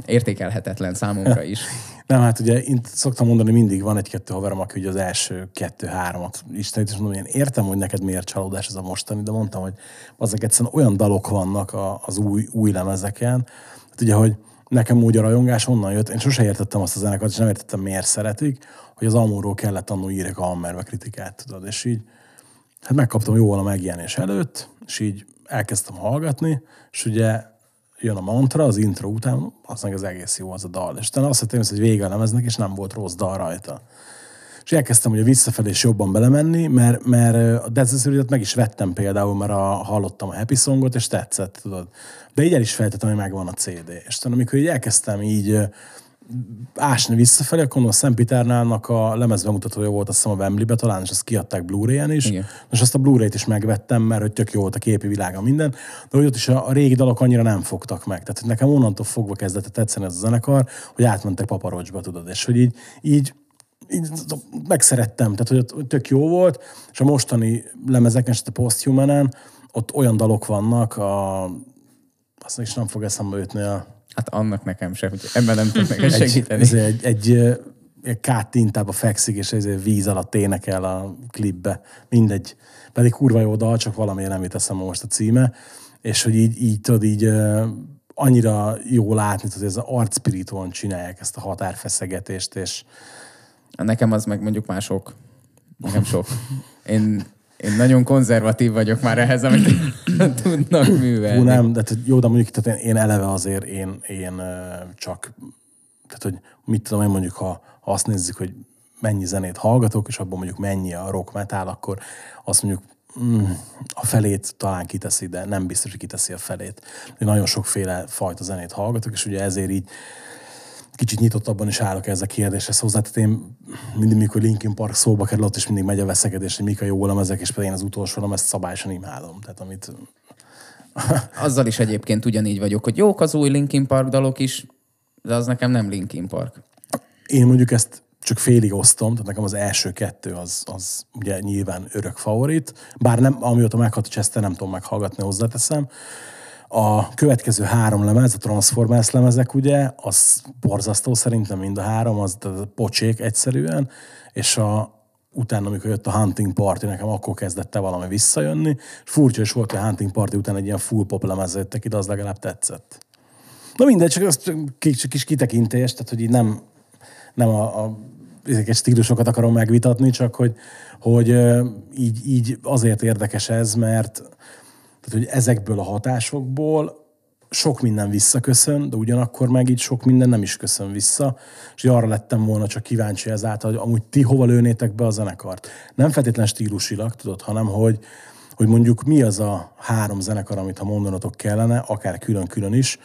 értékelhetetlen számomra is. Nem, hát ugye én szoktam mondani, mindig van egy-kettő haverom, aki ugye az első kettő-háromat istenít, és mondom, én értem, hogy neked miért csalódás ez a mostani, de mondtam, hogy azok egyszerűen olyan dalok vannak az új, új lemezeken, hát ugye, hogy nekem úgy a rajongás onnan jött, én sose értettem azt a zenekart, és nem értettem, miért szeretik, hogy az Amóról kellett annó írek a Hammerbe kritikát, tudod, és így hát megkaptam jól a megjelenés előtt, és így elkezdtem hallgatni, és ugye jön a mantra az intro után, az meg az egész jó az a dal. És utána azt hittem, hogy vége a lemeznek, és nem volt rossz dal rajta. És elkezdtem ugye visszafelé is jobban belemenni, mert, mert a Death meg is vettem például, mert a, hallottam a Happy Songot, és tetszett, tudod. De így el is feltettem, hogy megvan a CD. És utána, amikor így elkezdtem így ásni visszafelé, akkor a Szentpiternálnak a lemezbemutatója volt, azt hiszem a Wembley-be talán, és azt kiadták Blu-ray-en is. Igen. És azt a Blu-ray-t is megvettem, mert hogy tök jó volt a képi világa minden, de hogy ott is a, a régi dalok annyira nem fogtak meg. Tehát hogy nekem onnantól fogva kezdett tetszeni ez a zenekar, hogy átmentek paparocsba, tudod, és hogy így, így így megszerettem, tehát hogy ott tök jó volt, és a mostani lemezeken, a Posthumanen, ott olyan dalok vannak, a, azt is nem fog eszembe jutni a, Hát annak nekem sem, hogy ebben nem tudok neked segíteni. ez egy, egy, egy káttintába fekszik, és ez víz alatt énekel a klipbe. Mindegy. Pedig kurva jó dal, csak valamiért nem jut eszembe most a címe. És hogy így, így tudod, így annyira jó látni, hogy ez az arcspiriton csinálják ezt a határfeszegetést, és Nekem az meg mondjuk már sok. Nekem sok. Én, én nagyon konzervatív vagyok már ehhez, amit tudnak művelni. Hú, nem, de tehát jó, de mondjuk tehát én, én eleve azért én, én csak, tehát hogy mit tudom én mondjuk, ha, ha azt nézzük, hogy mennyi zenét hallgatok, és abban mondjuk mennyi a rock metal, akkor azt mondjuk mm, a felét talán kiteszi, de nem biztos, hogy kiteszi a felét. Én nagyon sokféle fajta zenét hallgatok, és ugye ezért így kicsit nyitottabban is állok ezzel a kérdéshez hozzá. Tehát én mindig, mikor Linkin Park szóba kerül, ott is mindig megy a veszekedés, hogy mik a jó lemezek, és például én az utolsó lemez szabályosan imádom. Tehát amit Azzal is egyébként ugyanígy vagyok, hogy jók az új Linkin Park dalok is, de az nekem nem Linkin Park. Én mondjuk ezt csak félig osztom, tehát nekem az első kettő az, az ugye nyilván örök favorit, bár nem, amióta meghalt a Chester, nem tudom meghallgatni, hozzáteszem. A következő három lemez, a Transformers lemezek ugye, az borzasztó szerintem mind a három, az tehát pocsék egyszerűen, és a, utána, amikor jött a Hunting Party, nekem akkor kezdett valami visszajönni, furcsa is volt, hogy a Hunting Party után egy ilyen full pop lemez jöttek ide, az legalább tetszett. Na mindegy, csak az kis, kis kitekintés, tehát hogy így nem, nem a, a ezeket stílusokat akarom megvitatni, csak hogy, hogy így, így azért érdekes ez, mert tehát, hogy ezekből a hatásokból sok minden visszaköszön, de ugyanakkor meg így sok minden nem is köszön vissza, és arra lettem volna csak kíváncsi ezáltal, hogy amúgy ti hova lőnétek be a zenekart. Nem feltétlen stílusilag, tudod, hanem hogy, hogy mondjuk mi az a három zenekar, amit ha mondanatok kellene, akár külön-külön is,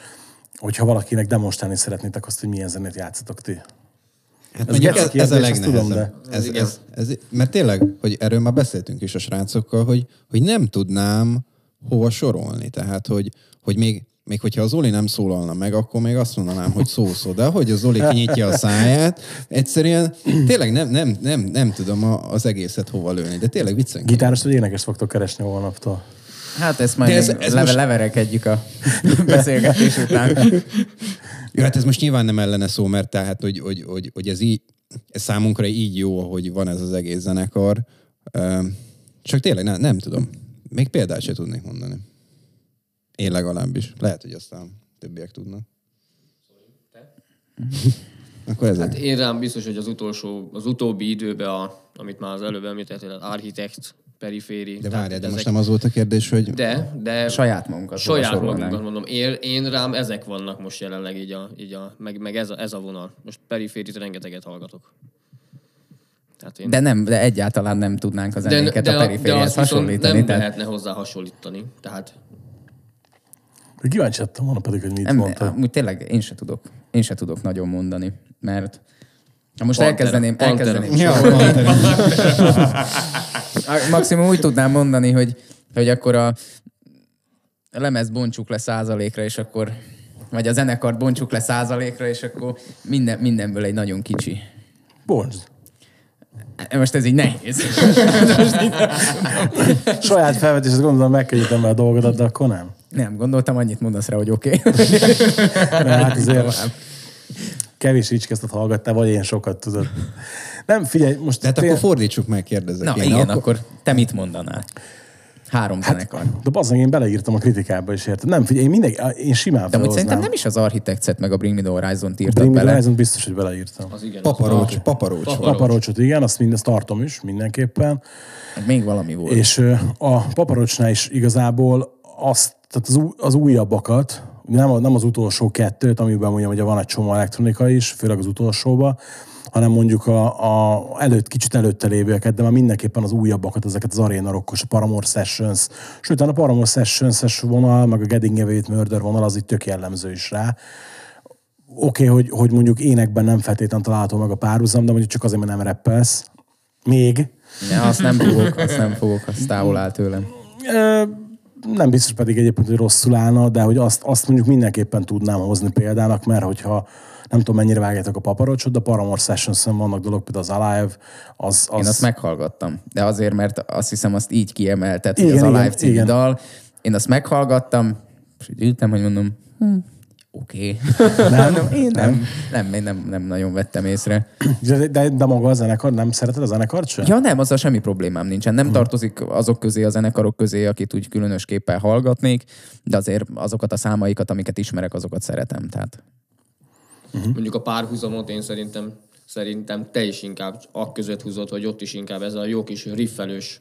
hogyha valakinek demonstrálni szeretnétek azt, hogy milyen zenét játszatok ti. Hát Ez ez, ez a ezt tudom, legnehezebb. de- ez, ez, ez, mert tényleg, hogy erről már beszéltünk is a srácokkal, hogy, hogy nem tudnám hova sorolni. Tehát, hogy, hogy még, még hogyha az Zoli nem szólalna meg, akkor még azt mondanám, hogy szó-szó. De hogy az Zoli kinyitja a száját, egyszerűen tényleg nem, nem, nem, nem tudom a- az egészet hova lőni. De tényleg viccen. Gitáros vagy énekes fogtok keresni holnaptól? Hát ezt majd De ez- ez, leve, most- leverekedjük a beszélgetés után. Jó, hát ez most nyilván nem ellene szó, mert tehát, hogy, hogy, hogy, hogy ez, így, ez számunkra így jó, hogy van ez az egész zenekar. Csak tényleg nem, nem tudom. Még példát se tudnék mondani. Én legalábbis. Lehet, hogy aztán többiek tudnak. Akkor ez Hát én rám biztos, hogy az utolsó, az utóbbi időben, a, amit már az előbb említettél, az architekt, periféri. De várjál, de ezek- most nem az volt a kérdés, hogy De, de Saját magunkat saját magunkat mondom. Én, én rám ezek vannak most jelenleg így a, így a meg, meg ez, a, ez a vonal. Most periférit rengeteget hallgatok. Tehát én, De nem, de egyáltalán nem tudnánk az zenéket a de perifériához azt viszont hasonlítani. Nem tehát lehetne hozzá hasonlítani. Tehát De Kíváncsi lettem volna pedig, hogy mit nem, mondta. amúgy tényleg én se tudok, én se tudok nagyon mondani, mert ha most Pantera. elkezdeném, Pantera. elkezdeném Ja, A- Maximum úgy tudnám mondani, hogy, hogy akkor a a lemez bontsuk le százalékra, és akkor vagy a zenekart bontsuk le százalékra, és akkor minden, mindenből egy nagyon kicsi. Bontsd. Most ez így nehéz. Saját felvetésed gondolom megkönnyítem a dolgodat, de akkor nem. Nem, gondoltam, annyit mondasz rá, hogy oké. Okay. Hát azért kevés ricskesztet hallgattál, vagy én sokat tudod. Nem, figyelj, most Tehát tény- akkor fordítsuk meg, kérdezek Na én. igen, akkor te mit mondanál? Három zenekar. De bazdmeg, én beleírtam a kritikába is, érted? Nem, figyelj, én, mindegy, én simán De amúgy szerintem nem is az Architects-et meg a Bring Me The Horizon-t írtad Bring Me bele. Horizon biztos, hogy beleírtam. az igen. Paparócs, az- paparócs. Papa- volt. Paparocsot, igen, azt mindezt tartom is, mindenképpen. Meg Még valami volt. És a paparocsnál is igazából azt, tehát az, új, az újabbakat, nem, nem az utolsó kettőt, amiben mondjam, hogy van egy csomó elektronika is, főleg az utolsóba, hanem mondjuk a, a előtt, kicsit előtte lévőeket, de már mindenképpen az újabbakat, ezeket az Arena Rockos, a Paramore Sessions, sőt, a Paramore Sessions-es vonal, meg a Getting Away Murder vonal, az itt tök jellemző is rá okay, hogy, hogy mondjuk énekben nem feltétlenül található meg a párhuzam, de mondjuk csak azért, mert nem rappelsz. Még. Ja, azt nem fogok, azt nem fogok, azt távol áll tőlem. Nem biztos pedig egyébként, hogy rosszul állna, de hogy azt, azt mondjuk mindenképpen tudnám hozni példának, mert hogyha nem tudom, mennyire vágjátok a paparocsot, de Paramore sessions vannak dolog, például az Alive, az... az... Én azt meghallgattam, de azért, mert azt hiszem, azt így kiemelted, hogy Igen, az igen, Alive című igen. dal. Én azt meghallgattam, és így ültem, hogy mondom, hm, oké. Nem? Én nem, nem, én nem, nem nagyon vettem észre. De, de, de maga a zenekar, nem szereted a zenekart sem? Ja nem, azzal semmi problémám nincsen. Nem tartozik azok közé, a zenekarok közé, akit úgy különösképpen hallgatnék, de azért azokat a számaikat, amiket ismerek, azokat szeretem. Tehát Mondjuk a párhuzamot én szerintem, szerintem te is inkább ak között húzod, hogy ott is inkább ez a jó kis riffelős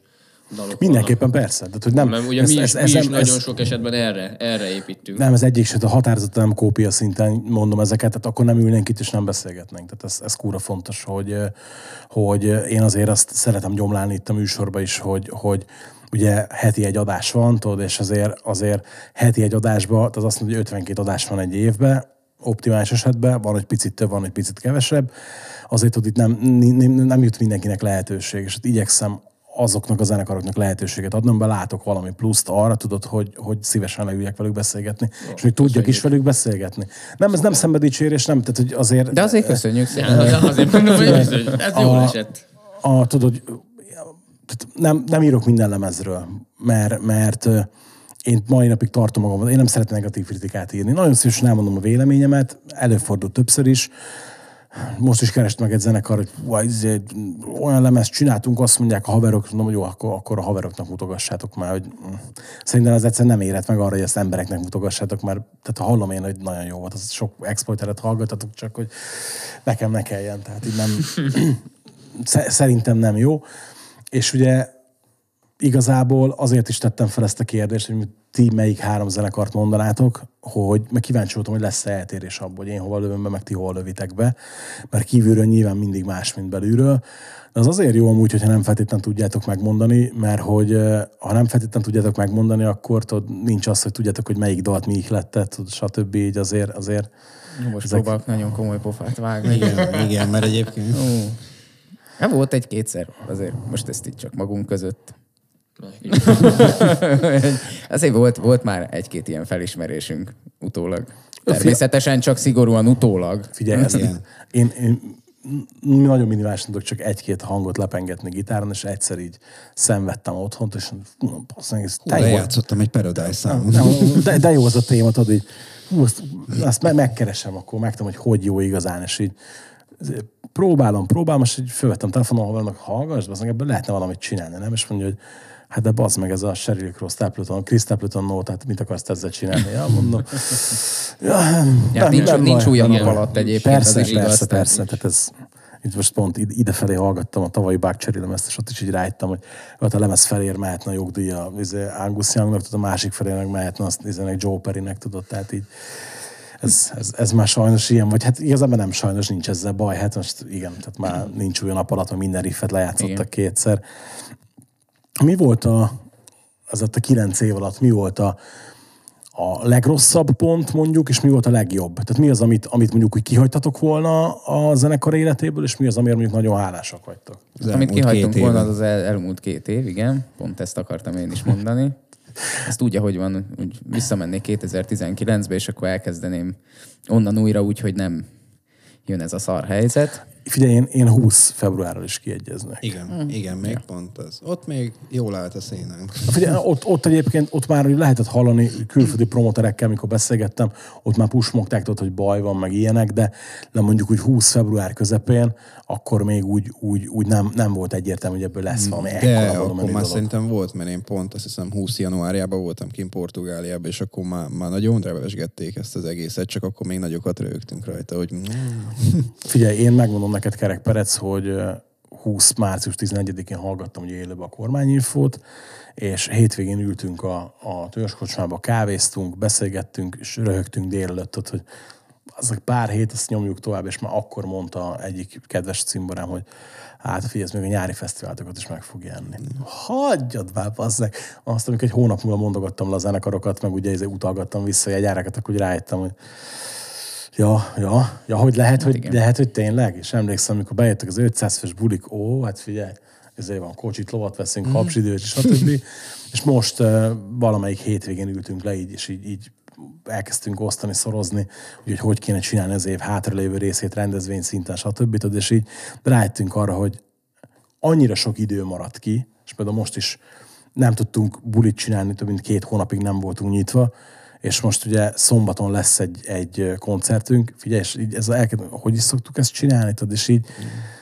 dalok Mindenképpen persze. Tehát, hogy nem, vannak. Mert ugye mi is, mi is nem- nagyon sok esetben erre, erre építünk. Nem, ez egyik se, a határozottan nem kópia szinten mondom ezeket, tehát akkor nem ülnénk itt és nem beszélgetnénk. Tehát ez, ez kúra fontos, hogy, hogy én azért azt szeretem gyomlálni itt a műsorban is, hogy, hogy ugye heti egy adás van, tudod, és azért, azért heti egy adásban, tehát azt mondja, hogy 52 adás van egy évben, optimális esetben, van, hogy picit több, van, hogy picit kevesebb, azért hogy itt nem, nem, nem jut mindenkinek lehetőség, és ott igyekszem azoknak a zenekaroknak lehetőséget adnom, be látok valami pluszt arra, tudod, hogy, hogy szívesen leüljek velük beszélgetni, és még tudjak is velük beszélgetni. Nem, ez nem szenvedélycsérés, nem, tehát hogy azért... De azért köszönjük szépen. Ja, azért mondom, hogy ez, ez jól esett. a, tudod, hogy nem, nem írok minden lemezről, mert, mert én mai napig tartom magam, én nem szeretem negatív kritikát írni. Nagyon szívesen elmondom a véleményemet, előfordult többször is. Most is kerest meg egy zenekar, hogy "Uaj, izé, olyan lemezt csináltunk, azt mondják a haverok, mondom, hogy jó, akkor, akkor a haveroknak mutogassátok már, hogy mm. szerintem ez egyszerűen nem érett meg arra, hogy ezt embereknek mutogassátok, mert tehát hallom én, hogy nagyon jó volt, az sok exploiteret hallgatatok, csak hogy nekem ne kelljen, tehát így nem, sze- szerintem nem jó. És ugye igazából azért is tettem fel ezt a kérdést, hogy ti melyik három zenekart mondanátok, hogy meg kíváncsi voltam, hogy lesz-e eltérés abból, hogy én hova lövöm be, meg ti hol lövitek be, mert kívülről nyilván mindig más, mint belülről. De az azért jó amúgy, hogyha nem feltétlenül tudjátok megmondani, mert hogy ha nem feltétlenül tudjátok megmondani, akkor tudod, nincs az, hogy tudjátok, hogy melyik dalt mi ihletett, tudod, stb. Így azért, azért Most Ezek- próbálok nagyon komoly pofát vágni. Igen, igen, mert egyébként... Ó. Nem volt egy-kétszer, azért most ezt itt csak magunk között. Azért volt, volt már egy-két ilyen felismerésünk utólag. Természetesen csak szigorúan utólag. Figyelj, ezt, én, én m- nagyon minimálisan tudok csak egy-két hangot lepengetni gitáron, és egyszer így szenvedtem otthon, és meg, ez te jó. Lejátszottam egy Paradise számot. De, de jó az a téma, tudod, így, hú, azt, azt me- megkeresem, akkor megtudom, hogy hogy jó igazán, és így próbálom, próbálom, és így fölvettem telefonon, ahol vannak hallgass, az ebből lehetne valamit csinálni, nem? És mondja, hogy hát de bazd meg ez a Sheryl Crow Stapleton, Chris Stapleton no, tehát mit akarsz ezzel csinálni? Ja, mondom. Ja, nem, Ja, nincs, nem nincs új a nap alatt egyébként, Persze, az igaz. persze, tehát- persze. Tehát ez, itt most pont ide- idefelé hallgattam a tavalyi Buckcherry lemezt, és ott is így rájöttem, hogy ott a lemez felér mehetne a jogdíja izé, Angus Youngnak, tudod, a másik felének mehetne azt izének Joe Perrynek, tudod, tehát így ez, ez, ez, már sajnos ilyen, vagy hát igazából nem sajnos nincs ezzel baj, hát most igen, tehát már nincs olyan nap alatt, hogy minden riffet lejátszottak Igen. kétszer. Mi volt a, az a kilenc év alatt, mi volt a, a legrosszabb pont mondjuk, és mi volt a legjobb? Tehát mi az, amit, amit mondjuk úgy kihagytatok volna a zenekar életéből, és mi az, amiért mondjuk nagyon hálásak vagytok? Az Amit kihagytunk volna, az az el, elmúlt két év, igen. Pont ezt akartam én is mondani. Ezt úgy, ahogy van, úgy visszamennék 2019-be, és akkor elkezdeném onnan újra úgy, hogy nem jön ez a szar helyzet. Figyelj, én, én 20 februárral is kiegyeznek. Igen, igen, még pont az. Ott még jól állt a szénánk. Figyelj, ott, ott egyébként, ott már lehetett hallani külföldi promoterekkel, mikor beszélgettem, ott már pusmogták, tudod, hogy baj van, meg ilyenek, de, de mondjuk úgy 20 február közepén, akkor még úgy, úgy, úgy nem, nem volt egyértelmű, hogy ebből lesz valami De akkor már dolog. szerintem volt, mert én pont azt hiszem 20 januárjában voltam kint Portugáliában, és akkor már, már nagyon revesgették ezt az egészet, csak akkor még nagyokat rögtünk rajta, hogy mm, Figyelj, én megmondom neked, Kerek Perec, hogy ö, 20. március 11-én hallgattam ugye élőbe a kormányinfót, és hétvégén ültünk a, a törzskocsmába, kávéztunk, beszélgettünk, és röhögtünk délelőtt, ott, hogy azok pár hét, azt nyomjuk tovább, és már akkor mondta egyik kedves cimborám, hogy hát figyelj, még a nyári fesztiválokat is meg fog jelenni. Hagyjad már, bazzeg. Azt, amikor egy hónap múlva mondogattam le a zenekarokat, meg ugye ezért utalgattam vissza a jegyárakat, akkor úgy rájöttem, hogy Ja, ja, ja, hogy lehet, hogy, lehet, hogy tényleg. És emlékszem, amikor bejöttek az 500 fős bulik, ó, hát figyelj, ezért van kocsit, lovat veszünk, mm. kapsidőt, stb. és most uh, valamelyik hétvégén ültünk le így, és így, így elkezdtünk osztani, szorozni, hogy hogy kéne csinálni az év hátralévő részét rendezvény szinten, stb. Tudod, És így rájöttünk arra, hogy annyira sok idő maradt ki, és például most is nem tudtunk bulit csinálni, több mint két hónapig nem voltunk nyitva, és most ugye szombaton lesz egy, egy koncertünk, figyelj, és így ez elkezd, hogy is szoktuk ezt csinálni, tudod, és így,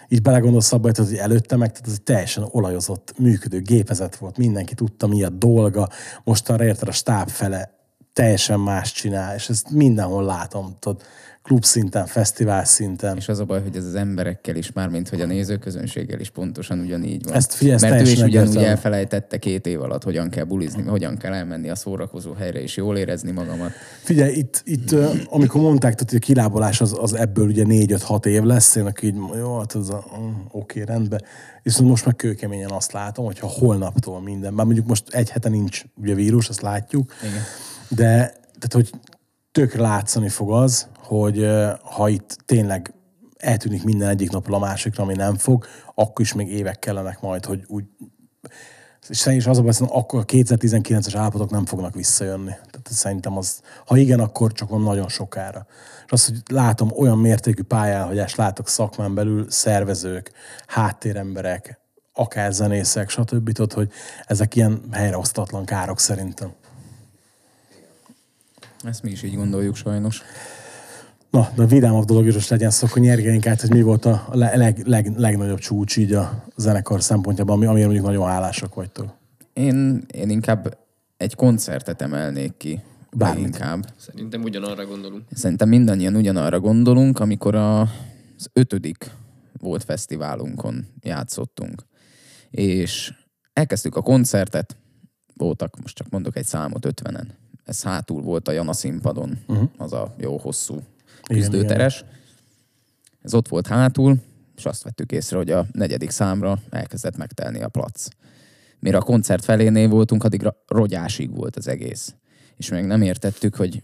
így belegondolsz abba, hogy előtte meg, tehát ez egy teljesen olajozott, működő gépezet volt, mindenki tudta, mi a dolga, mostanra érted a stáb fele teljesen más csinál, és ezt mindenhol látom, tudod, klub szinten, fesztivál szinten. És az a baj, hogy ez az emberekkel is, mármint hogy a nézőközönséggel is pontosan ugyanígy van. Ezt figyelj, Mert ő is ugyanúgy egyértelmű. elfelejtette két év alatt, hogyan kell bulizni, hogyan kell elmenni a szórakozó helyre és jól érezni magamat. Figyelj, itt, itt amikor mondták, tehát, hogy a kilábalás az, az ebből ugye 4-5-6 év lesz, én akkor így, jó, hát ez a, mm, oké, rendben. Viszont most meg kőkeményen azt látom, hogyha holnaptól minden, már mondjuk most egy hete nincs ugye vírus, azt látjuk, Igen. de tehát, hogy tökre látszani fog az, hogy ha itt tényleg eltűnik minden egyik napról a másikra, ami nem fog, akkor is még évek kellenek majd, hogy úgy és szerintem az a baj, akkor a 2019-es állapotok nem fognak visszajönni. Tehát szerintem az, ha igen, akkor csak van nagyon sokára. És azt, hogy látom olyan mértékű pályálhagyást, látok szakmán belül szervezők, háttéremberek, akár zenészek, stb. Tudod, hogy ezek ilyen helyreosztatlan károk szerintem. Ezt mi is így gondoljuk sajnos. Na, de a vidámabb dolog is most legyen szó, akkor nyergeljünk át, hogy mi volt a le- leg, leg, legnagyobb csúcs így a zenekar szempontjában, ami, amire mondjuk nagyon hálásak vagytok. Én, én inkább egy koncertet emelnék ki. Bármit. Inkább. Szerintem ugyanarra gondolunk. Szerintem mindannyian ugyanarra gondolunk, amikor a, az ötödik volt fesztiválunkon játszottunk. És elkezdtük a koncertet, voltak, most csak mondok egy számot, ötvenen. Ez hátul volt a Jana színpadon, uh-huh. az a jó hosszú küzdőteres. Ez ott volt hátul, és azt vettük észre, hogy a negyedik számra elkezdett megtelni a plac. Mire a koncert felénél voltunk, addigra rogyásig volt az egész. És még nem értettük, hogy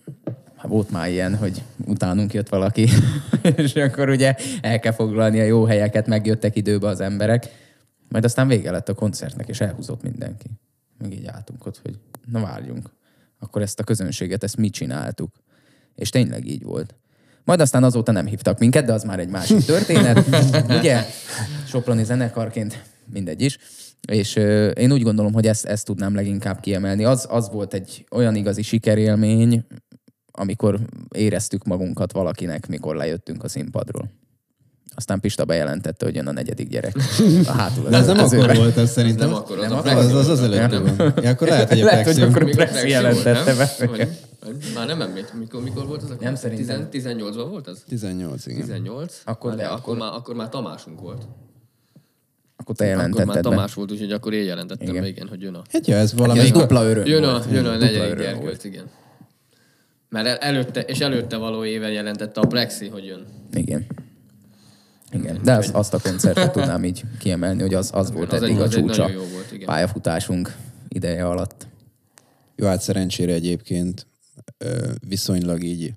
hát volt már ilyen, hogy utánunk jött valaki, és akkor ugye el kell foglalni a jó helyeket, megjöttek időbe az emberek. Majd aztán vége lett a koncertnek, és elhúzott mindenki. Még így álltunk ott, hogy na várjunk. Akkor ezt a közönséget, ezt mi csináltuk. És tényleg így volt. Majd aztán azóta nem hívtak minket, de az már egy másik történet. Ugye? Soproni zenekarként mindegy is. És ö, én úgy gondolom, hogy ezt, ezt tudnám leginkább kiemelni. Az, az volt egy olyan igazi sikerélmény, amikor éreztük magunkat valakinek, mikor lejöttünk a színpadról. Aztán Pista bejelentette, hogy jön a negyedik gyerek. A hátul De ez nem az akkor ővel. volt, az szerintem. Nem akkor, az Nem a akkor? Az az, az előtt Nem. Ja, akkor lehet, hogy a Lehet, hogy akkor a Plexi jelentette be. Már nem emlékszem, mikor, mikor volt az a Nem, szerintem. 18-ban volt az? 18, igen. 18? Akkor Már de, akkor- már, akkor már Tamásunk volt. Akkor te Akkor már jelentetted be. Tamás volt, úgyhogy akkor én jelentettem Igen. be, igen, hogy jön a... Hát ja, ez Ez valamelyik... dupla öröm Jön a, jön a negyedik gyerkőc, igen. Mert el, előtte, és előtte való éven jelentette a Plexi, hogy jön. Igen. Igen, de az, azt a koncertet tudnám így kiemelni, hogy az, az volt az egy- eddig a egy csúcsa nagyon jó volt, igen. pályafutásunk ideje alatt. Jó, hát szerencsére egyébként viszonylag így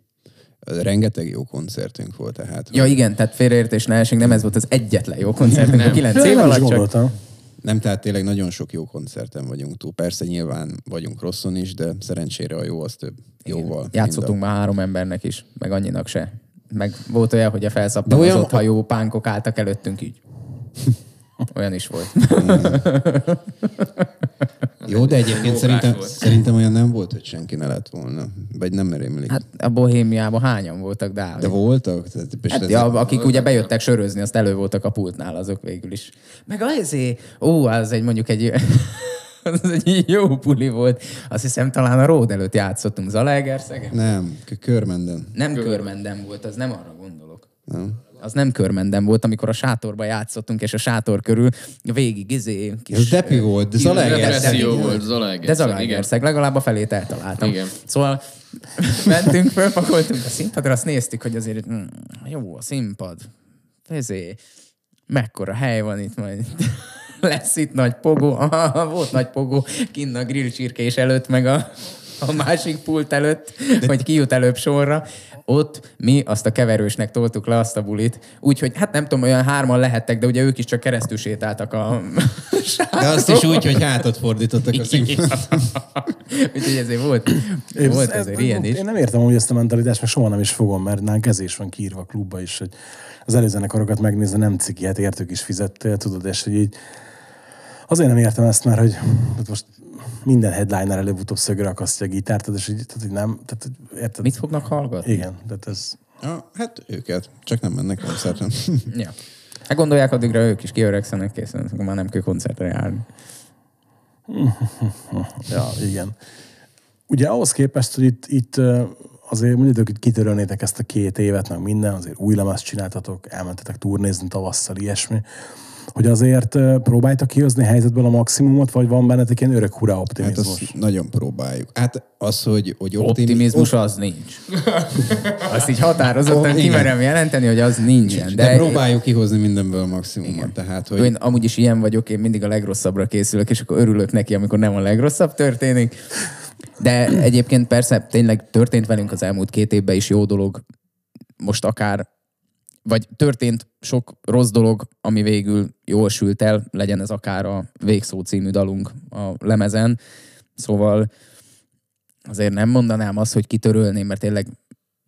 rengeteg jó koncertünk volt, tehát Ja igen, tehát félreértés ne esünk, nem ez volt az egyetlen jó koncertünk a Nem. kilenc Én év alatt, csak nem, tehát tényleg nagyon sok jó koncerten vagyunk túl. Persze nyilván vagyunk rosszon is, de szerencsére a jó az több jóval. játszottunk már három embernek is, meg annyinak se. Meg volt olyan, hogy a felszappan De olyan- hajó pánkok álltak előttünk így. Olyan is volt. Jó, de egyébként szerintem, volt. szerintem olyan nem volt, hogy senki ne lett volna. Vagy nem rémlik. Hát a bohémiában hányan voltak, de, de voltak? Tehát, Hát, ez- ja, akik ugye bejöttek sörözni, azt elő voltak a pultnál, azok végül is. Meg azért, ó, az egy mondjuk egy, az egy jó puli volt. Azt hiszem talán a Ród előtt játszottunk Zalaegerszegen. Nem, körmenden. Nem körmenden volt, az nem arra gondolok. Nem. Az nem körmenden volt, amikor a sátorba játszottunk, és a sátor körül végig izé kis... Ez depi volt, de Zalaegerszeg. Volt, Zalaegerszeg. De Zalaegerszeg, legalább a felét eltaláltam. Igen. Szóval mentünk, fölpakoltunk a színpadra, azt néztük, hogy azért mm, jó a színpad. Ezé, mekkora hely van itt majd. Lesz itt nagy pogó. Aha, volt nagy pogó kinn a grillcsirkés előtt, meg a a másik pult előtt, hogy ki jut előbb sorra. Ott mi azt a keverősnek toltuk le azt a bulit, úgyhogy hát nem tudom, olyan hárman lehettek, de ugye ők is csak keresztül sétáltak a De azt is úgy, hogy hátat fordítottak a színpadon. Úgyhogy ezért volt, Én, volt ez- azért ilyen is. Én nem értem hogy ezt a mentalitást, meg soha nem is fogom, mert nálunk ez is van kiírva a klubba is, hogy az előzenekarokat megnézni nem ciki, hát értük is fizettél, tudod, és hogy így azért nem értem ezt, mert hogy hát most minden headliner előbb-utóbb szögre akasztja a gitárt, tehát, és így, tehát, így nem, tehát, hogy érted? Mit fognak hallgatni? Igen, tehát ez... Ja, hát őket, csak nem mennek koncerten. Ja. Hát gondolják, addigra ők is kiöregszenek készen, akkor már nem kell koncertre járni. Ja, igen. Ugye ahhoz képest, hogy itt, itt azért mondjátok, hogy kitörölnétek ezt a két évet, meg minden, azért új lemezt csináltatok, elmentetek turnézni tavasszal, ilyesmi, hogy azért próbáltak kihozni a helyzetből a maximumot, vagy van bennetek ilyen örök hurrá Hát optimizmus? azt nagyon próbáljuk. Hát az, hogy, hogy Optimizmus az nincs. Azt így határozottan igen. kimerem jelenteni, hogy az nincsen. De, de próbáljuk kihozni mindenből a maximumot. Igen. Tehát, Hogy... hogy Én amúgy is ilyen vagyok, én mindig a legrosszabbra készülök, és akkor örülök neki, amikor nem a legrosszabb történik. De egyébként persze tényleg történt velünk az elmúlt két évben is jó dolog, most akár, vagy történt sok rossz dolog, ami végül jól sült el, legyen ez akár a Végszó című dalunk a lemezen. Szóval azért nem mondanám azt, hogy kitörölném, mert tényleg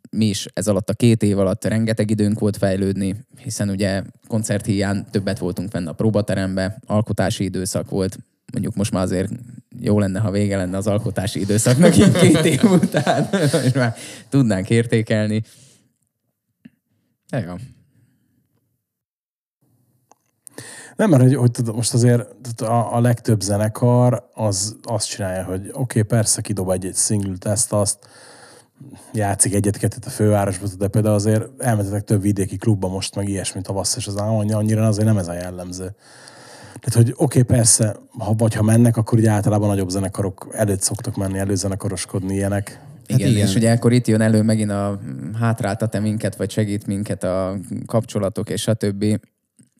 mi is ez alatt a két év alatt rengeteg időnk volt fejlődni, hiszen ugye koncerthíján többet voltunk fenn a próbaterembe, alkotási időszak volt, mondjuk most már azért jó lenne, ha vége lenne az alkotási időszaknak két év után, és már tudnánk értékelni. Jó. Nem, mert hogy, hogy tudod, most azért a, a legtöbb zenekar az azt csinálja, hogy oké, okay, persze kidob egy-egy szinglet, ezt, azt, játszik egyet-kettőt a fővárosban, de például azért elmentetek több vidéki klubba most, meg ilyesmit tavasz, és az annyira, annyira azért nem ez a jellemző. Tehát, hogy oké, okay, persze, ha, vagy ha mennek, akkor ugye általában nagyobb zenekarok előtt szoktak menni, előzenekaroskodni ilyenek. Igen, igen. igen, és ugye akkor itt jön elő megint a hátráltat-e minket, vagy segít minket a kapcsolatok, és a többi.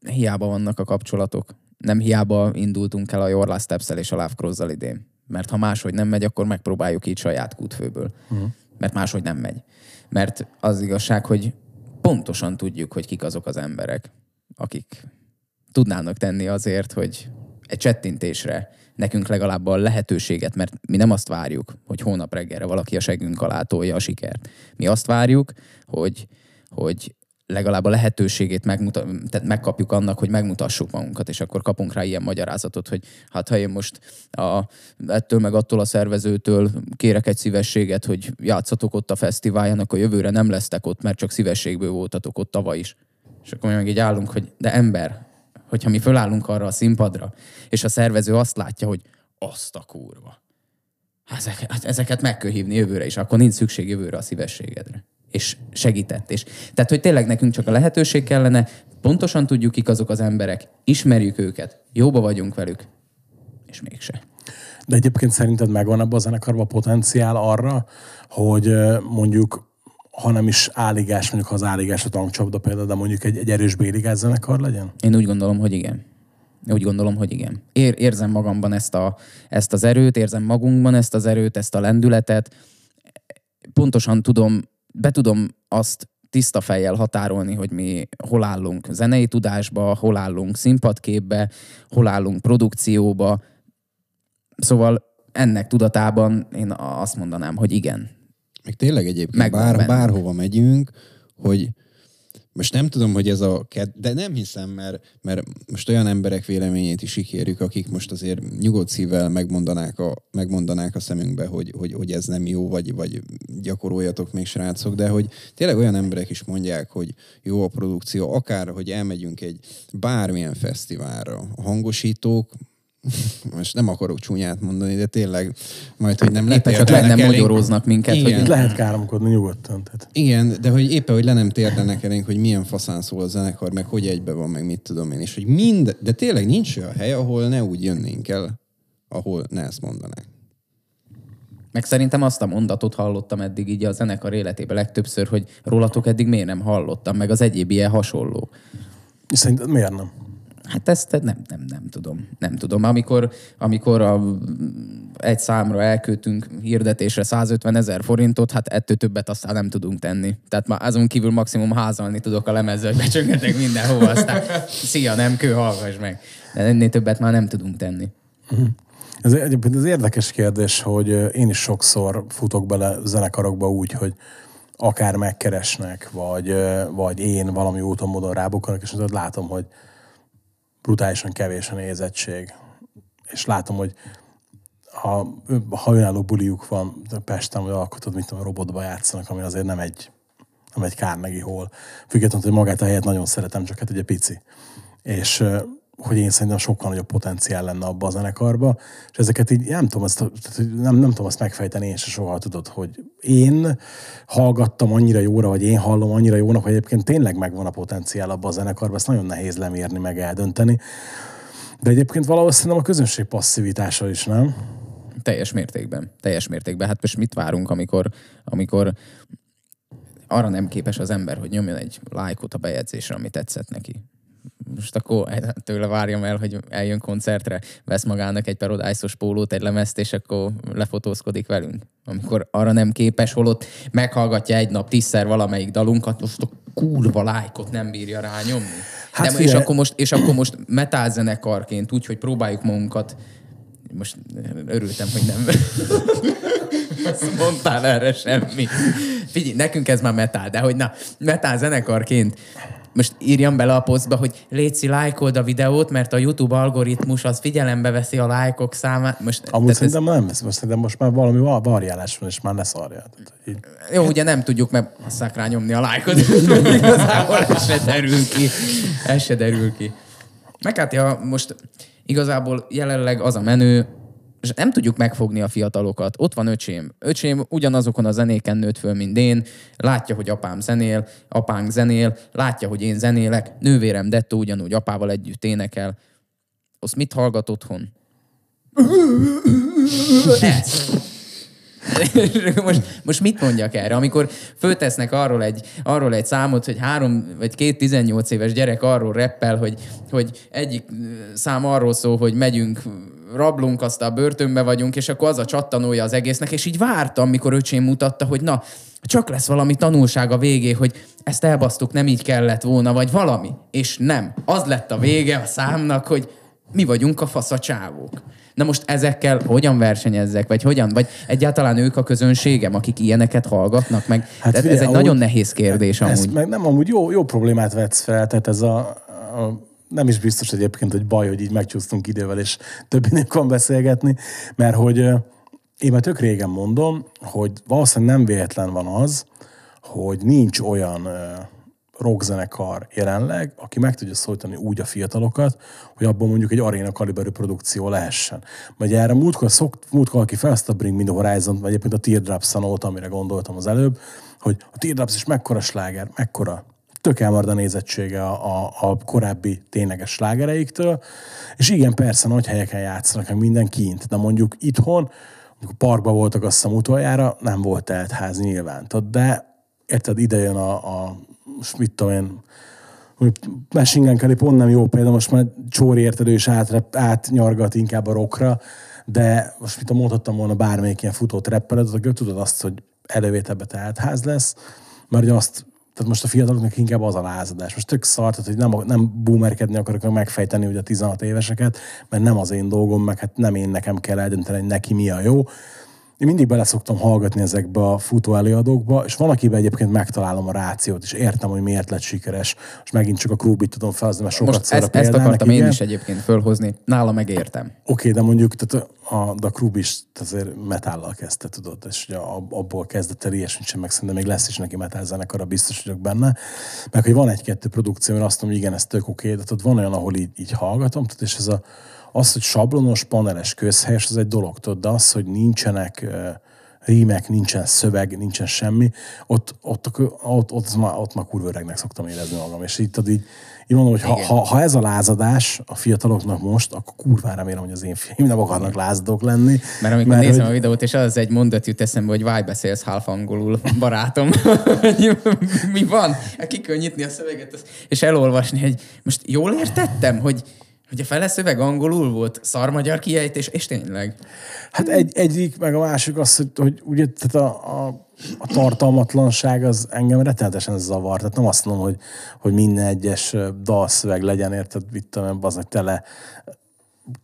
Hiába vannak a kapcsolatok. Nem hiába indultunk el a Your Last steps és a Love cross idén. Mert ha máshogy nem megy, akkor megpróbáljuk így saját kútfőből. Uh-huh. Mert máshogy nem megy. Mert az igazság, hogy pontosan tudjuk, hogy kik azok az emberek, akik tudnának tenni azért, hogy egy csettintésre nekünk legalább a lehetőséget, mert mi nem azt várjuk, hogy hónap reggelre valaki a segünk alá tolja a sikert. Mi azt várjuk, hogy, hogy legalább a lehetőségét megmuta- tehát megkapjuk annak, hogy megmutassuk magunkat, és akkor kapunk rá ilyen magyarázatot, hogy hát ha én most a, ettől meg attól a szervezőtől kérek egy szívességet, hogy játszatok ott a fesztiválján, akkor jövőre nem lesztek ott, mert csak szívességből voltatok ott tavaly is. És akkor mi meg így állunk, hogy de ember, hogyha mi fölállunk arra a színpadra, és a szervező azt látja, hogy azt a kurva. Hát ezeket, hát ezeket meg kell hívni jövőre is, akkor nincs szükség jövőre a szívességedre. És segített. És, tehát, hogy tényleg nekünk csak a lehetőség kellene, pontosan tudjuk, kik azok az emberek, ismerjük őket, jóba vagyunk velük, és mégse. De egyébként szerinted megvan ebben a zenekarban potenciál arra, hogy mondjuk ha nem is álligás, mondjuk ha az álligás a tankcsapda például, de mondjuk egy, egy erős béligás zenekar legyen? Én úgy gondolom, hogy igen. Úgy gondolom, hogy igen. Ér, érzem magamban ezt, a, ezt az erőt, érzem magunkban ezt az erőt, ezt a lendületet. Pontosan tudom, be tudom azt tiszta fejjel határolni, hogy mi hol állunk zenei tudásba, hol állunk színpadképbe, hol állunk produkcióba. Szóval ennek tudatában én azt mondanám, hogy igen. Meg tényleg egyébként Megvan bár, bennünk. bárhova megyünk, hogy most nem tudom, hogy ez a ked... de nem hiszem, mert, mert most olyan emberek véleményét is ikérjük, akik most azért nyugodt szívvel megmondanák a, megmondanák a szemünkbe, hogy, hogy, hogy ez nem jó, vagy, vagy gyakoroljatok még srácok, de hogy tényleg olyan emberek is mondják, hogy jó a produkció, akár, hogy elmegyünk egy bármilyen fesztiválra. A hangosítók, most nem akarok csúnyát mondani, de tényleg majd, hogy nem Éppen csak le letérdelnek nem elénk. magyaróznak minket, hogy Igen. Lehet káromkodni nyugodtan. Tehát. Igen, de hogy éppen, hogy le nem térdenek elénk, hogy milyen faszán szól a zenekar, meg hogy egybe van, meg mit tudom én, és hogy mind, de tényleg nincs olyan hely, ahol ne úgy jönnénk el, ahol ne ezt mondanák. Meg szerintem azt a mondatot hallottam eddig így a zenekar életében legtöbbször, hogy rólatok eddig miért nem hallottam, meg az egyéb ilyen hasonló. És szerinted miért nem? Hát ezt nem, nem, nem tudom. Nem tudom. Amikor, amikor a, egy számra elköltünk hirdetésre 150 ezer forintot, hát ettől többet aztán nem tudunk tenni. Tehát már azon kívül maximum házalni tudok a lemezzel, hogy becsöngetek mindenhova, aztán szia, nem kő, hallgass meg. De ennél többet már nem tudunk tenni. Ez egyébként az érdekes kérdés, hogy én is sokszor futok bele zenekarokba úgy, hogy akár megkeresnek, vagy, vagy én valami úton módon rábukkanak, és tudod, látom, hogy brutálisan kevés a nézettség. És látom, hogy ha, ha önálló buliuk van Pesten, vagy alkotod, mint a robotba játszanak, ami azért nem egy, nem egy Carnegie Hall. Függetlenül, hogy magát a helyet nagyon szeretem, csak hát ugye pici. És hogy én szerintem sokkal nagyobb potenciál lenne abba a zenekarba, és ezeket így nem tudom, hogy nem, nem tudom azt megfejteni, én se soha tudod, hogy én hallgattam annyira jóra, vagy én hallom annyira jónak, hogy egyébként tényleg megvan a potenciál abba a zenekarba, ezt nagyon nehéz lemérni, meg eldönteni. De egyébként valahol szerintem a közönség passzivitása is, nem? Teljes mértékben. Teljes mértékben. Hát most mit várunk, amikor, amikor arra nem képes az ember, hogy nyomjon egy lájkot a bejegyzésre, ami tetszett neki. Most akkor tőle várjam el, hogy eljön koncertre, vesz magának egy Paradise-os pólót, egy lemezt, és akkor lefotózkodik velünk. Amikor arra nem képes, holott meghallgatja egy nap tízszer valamelyik dalunkat, most a kurva lájkot nem bírja rányomni. Hát Hát és, akkor most, és akkor most metal zenekarként, úgy, hogy próbáljuk magunkat most örültem, hogy nem mondtál erre semmi. Figyelj, nekünk ez már metal, de hogy na, metal zenekarként most írjam bele a posztba, hogy létszi, lájkold a videót, mert a YouTube algoritmus az figyelembe veszi a lájkok számát. Most, Amúgy tehát ez, szerintem nem, most szerintem most már valami va- variálás van, és már. Tehát, hogy így- jó, ugye nem tudjuk, mert szák rá nyomni a lájkot, igazából ez se derül ki. Ez se derül ki. Meg hát ja, most igazából jelenleg az a menő, és nem tudjuk megfogni a fiatalokat. Ott van öcsém. Öcsém ugyanazokon a zenéken nőtt föl, mint én. Látja, hogy apám zenél, apánk zenél, látja, hogy én zenélek. Nővérem Detto ugyanúgy apával együtt énekel. Azt mit hallgat otthon? Ez. most, most mit mondjak erre? Amikor föltesznek arról egy, arról egy számot, hogy három vagy két 18 éves gyerek arról reppel, hogy, hogy egyik szám arról szól, hogy megyünk, rablunk, aztán börtönbe vagyunk, és akkor az a csattanója az egésznek, és így vártam, mikor öcsém mutatta, hogy na, csak lesz valami tanulság a végé, hogy ezt elbasztuk, nem így kellett volna, vagy valami. És nem. Az lett a vége a számnak, hogy mi vagyunk a faszacsávók. Na most ezekkel hogyan versenyezzek, vagy hogyan? Vagy egyáltalán ők a közönségem, akik ilyeneket hallgatnak meg? Hát ez figyelj, egy amúgy- nagyon nehéz kérdés Ez amúgy. meg nem, amúgy jó, jó problémát vetsz fel, tehát ez a, a nem is biztos egyébként, hogy baj, hogy így megcsúsztunk idővel, és több van beszélgetni, mert hogy én már tök régen mondom, hogy valószínűleg nem véletlen van az, hogy nincs olyan rockzenekar jelenleg, aki meg tudja szólítani úgy a fiatalokat, hogy abban mondjuk egy aréna kaliberű produkció lehessen. Vagy erre múltkor, szokt, múltkor aki felhozta a Bring Me The Horizon, vagy egyébként a Teardrop szanót, amire gondoltam az előbb, hogy a Teardrops is mekkora sláger, mekkora tök elmarad a nézettsége a, a, a korábbi tényleges slágereiktől, és igen, persze nagy helyeken játszanak, meg minden kint, de mondjuk itthon, amikor parkban voltak azt hiszem utoljára, nem volt teltház nyilván, de érted, ide jön a, a most mit tudom én, hogy Machine Gun pont nem jó példa, most már Csóri érted, ő is át, átnyargat inkább a rockra, de most mit mondhattam volna bármelyik ilyen futó trappelet, akkor tudod azt, hogy elővételbe teltház lesz, mert ugye azt tehát most a fiataloknak inkább az a lázadás. Most tök szar, tehát hogy nem, nem boomerkedni akarok, megfejteni ugye a 16 éveseket, mert nem az én dolgom, meg hát nem én nekem kell eldönteni, hogy neki mi a jó. Én mindig bele szoktam hallgatni ezekbe a futó előadókba, és van, akiben egyébként megtalálom a rációt, és értem, hogy miért lett sikeres. És megint csak a Krúbit tudom felhozni, mert sokat Most ezt, ezt akartam én igen. is egyébként fölhozni. Nála megértem. Oké, de mondjuk tehát a, de a Krub is azért metállal kezdte, tudod, és ugye ab- abból kezdett el ilyesmit sem, meg szerintem még lesz is neki metal zenekara, biztos vagyok benne. Meg hogy van egy-kettő produkció, én azt mondom, hogy igen, ez tök oké, de tudod, van olyan, ahol így, így hallgatom, tudod, és ez a, az, hogy sablonos, paneles közhelyes, az egy dolog, tudod, de az, hogy nincsenek rímek, nincsen szöveg, nincsen semmi, ott, ott, ott, ott, már, ott már kurva öregnek szoktam érezni magam. És így, tudod, így, így mondom, hogy ha, ha, ha, ez a lázadás a fiataloknak most, akkor kurvára remélem, hogy az én fiaim nem akarnak lázadók lenni. Mert amikor mert, nézem hogy... a videót, és az egy mondat jut eszembe, hogy vaj beszélsz half angolul, barátom. Mi van? Kikönnyítni a szöveget, és elolvasni, hogy most jól értettem, hogy hogy a fele szöveg angolul volt, szarmagyar kiejtés, és tényleg. Hát egy, egyik, meg a másik az, hogy, hogy ugye tehát a, a, a tartalmatlanság az engem rettenetesen zavar. Tehát nem azt mondom, hogy, hogy minden egyes dalszöveg legyen, érted, vittem az tele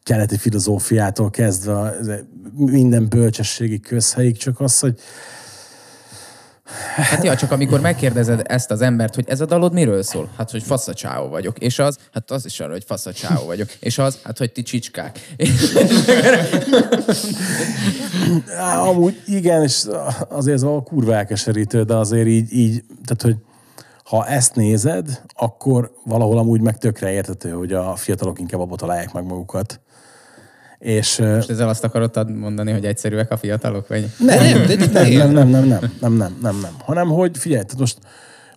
keleti filozófiától kezdve minden bölcsességi közhelyig, csak az, hogy Hát ja, csak amikor megkérdezed ezt az embert, hogy ez a dalod miről szól? Hát, hogy faszacsáó vagyok. És az, hát az is arra, hogy faszacsáó vagyok. És az, hát, hogy ti csicskák. Amúgy igen, és azért ez a kurva elkeserítő, de azért így, így tehát, hogy ha ezt nézed, akkor valahol amúgy meg tökre értető, hogy a fiatalok inkább abba találják meg magukat. És, Most ezzel azt akarod mondani, hogy egyszerűek a fiatalok? Vagy? Nem, nem, nem, nem, nem, nem, nem, nem, nem, nem, nem, hanem hogy figyelj, tehát most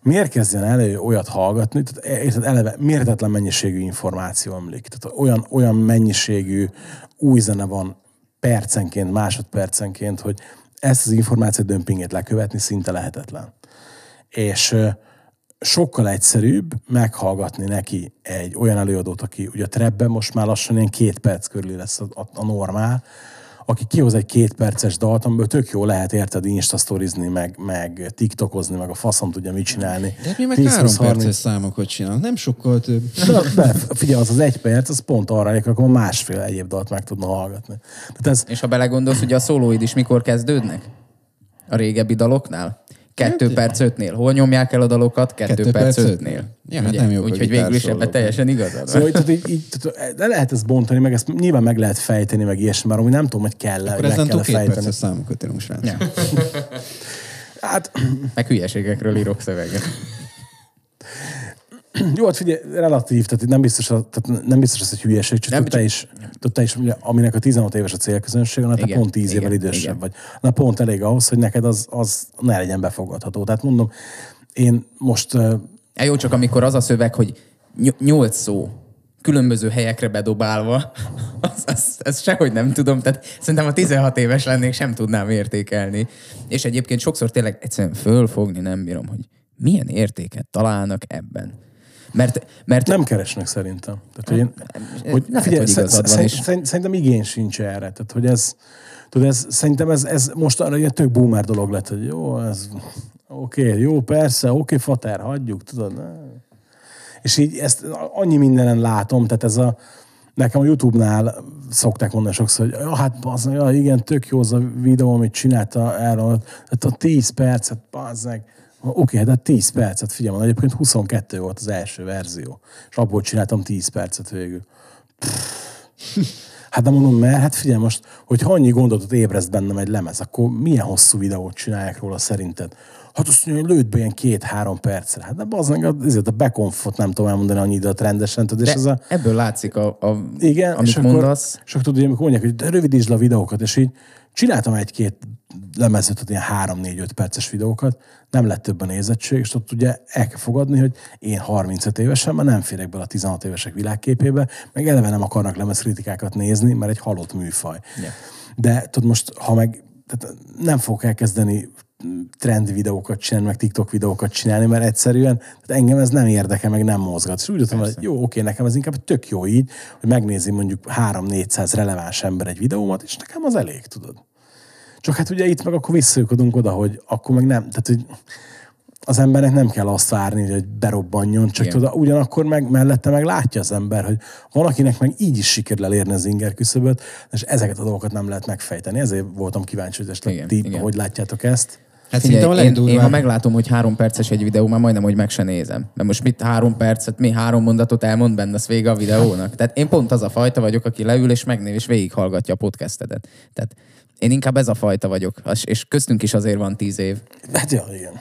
miért kezdjen elő olyat hallgatni, tehát érted, eleve mértetlen mennyiségű információ emlik, tehát olyan, olyan mennyiségű új zene van percenként, másodpercenként, hogy ezt az információ dömpingét lekövetni szinte lehetetlen. És sokkal egyszerűbb meghallgatni neki egy olyan előadót, aki ugye a trapben most már lassan ilyen két perc körül lesz a, a, a normál, aki kihoz egy két perces dalt, amiből tök jó lehet érted instasztorizni, meg, meg tiktokozni, meg a faszom tudja mit csinálni. De mi meg három perces számokat csinál, nem sokkal több. De, de figyelj, az az egy perc, az pont arra, hogy akkor másfél egyéb dalt meg tudna hallgatni. Tehát ez... És ha belegondolsz, hogy a szólóid is mikor kezdődnek? A régebbi daloknál? Kettő perc ötnél. Hol nyomják el a dalokat? Kettő, Kettő perc, perc ötnél. Ja, hát nem jó. Úgyhogy végül is ebben teljesen igazad. Szóval így, így, így, de lehet ezt bontani, meg ezt nyilván meg lehet fejteni, meg ilyesmi, mert nem tudom, hogy kell Akkor meg kell fejteni. Akkor számokat írunk, srác. Ja. hát... Meg hülyeségekről írok szöveget. Jó, hát figyelj, relatív, tehát nem biztos, tehát nem biztos az, hogy hülyeség, csak nem, te is, te is, aminek a 16 éves a célközönség, na te pont 10 évvel idősebb igen. vagy. Na pont elég ahhoz, hogy neked az, az ne legyen befogadható. Tehát mondom, én most... Uh, jó, csak amikor az a szöveg, hogy nyolc szó, különböző helyekre bedobálva, az, az, az sehogy nem tudom, tehát szerintem a 16 éves lennék, sem tudnám értékelni. És egyébként sokszor tényleg egyszerűen fölfogni nem bírom, hogy milyen értéket találnak ebben. Mert, mert... Nem keresnek szerintem. Tehát, hogy, én, hogy, Lehet, figyelj, hogy igazad van is. Szerintem igény sincs erre. Tehát, hogy ez, tudod, ez, szerintem ez, ez most arra ilyen tök boomer dolog lett, hogy jó, ez oké, okay, jó, persze, oké, okay, fater, hagyjuk, tudod. Ne. És így ezt annyi mindenen látom, tehát ez a, nekem a Youtube-nál szokták mondani sokszor, hogy ja, hát az, ja, igen, tök jó az a videó, amit csinálta erről, tehát a 10 percet, bazzeg, Oké, okay, de 10 percet, figyelj, egyébként 22 volt az első verzió, és abból csináltam 10 percet végül. Hát de mondom, mert hát figyelj most, hogy annyi gondolatot ébreszt bennem egy lemez, akkor milyen hosszú videót csinálják róla szerinted? Hát azt mondja, hogy lőtt be ilyen két-három percre. Hát de az meg azért a bekonfot nem tudom elmondani annyi időt rendesen. Tudod, és ez a... ebből látszik a, a igen, amit és mondasz. Akkor, és akkor tudod, amikor mondják, hogy rövidítsd le a videókat, és így csináltam egy-két lemezet, ilyen 3-4-5 perces videókat, nem lett több a nézettség, és ott ugye el kell fogadni, hogy én 35 évesen már nem férek bele a 16 évesek világképébe, meg eleve nem akarnak lemezkritikákat nézni, mert egy halott műfaj. Yeah. De tudod most, ha meg tehát nem fogok elkezdeni trend videókat csinálni, meg TikTok videókat csinálni, mert egyszerűen tehát engem ez nem érdekel, meg nem mozgat. És úgy tudom, hogy jó, oké, nekem ez inkább tök jó így, hogy megnézi mondjuk 3-400 releváns ember egy videómat, és nekem az elég, tudod. Csak hát ugye itt meg akkor visszajökodunk oda, hogy akkor meg nem, tehát hogy az embernek nem kell azt várni, hogy berobbanjon, csak tudod, ugyanakkor meg mellette meg látja az ember, hogy van, akinek meg így is sikerül elérni az inger küszöböt, és ezeket a dolgokat nem lehet megfejteni. Ezért voltam kíváncsi, hogy ezt ti, hogy látjátok ezt. Hát Figyelj, a én, én, ha meglátom, hogy három perces egy videó, már majdnem, hogy meg se nézem. Mert most mit három percet, mi három mondatot elmond benne, az vége a videónak. Tehát én pont az a fajta vagyok, aki leül és megnév és végighallgatja a podcastedet. Tehát én inkább ez a fajta vagyok, és köztünk is azért van tíz év. Hát ja, igen.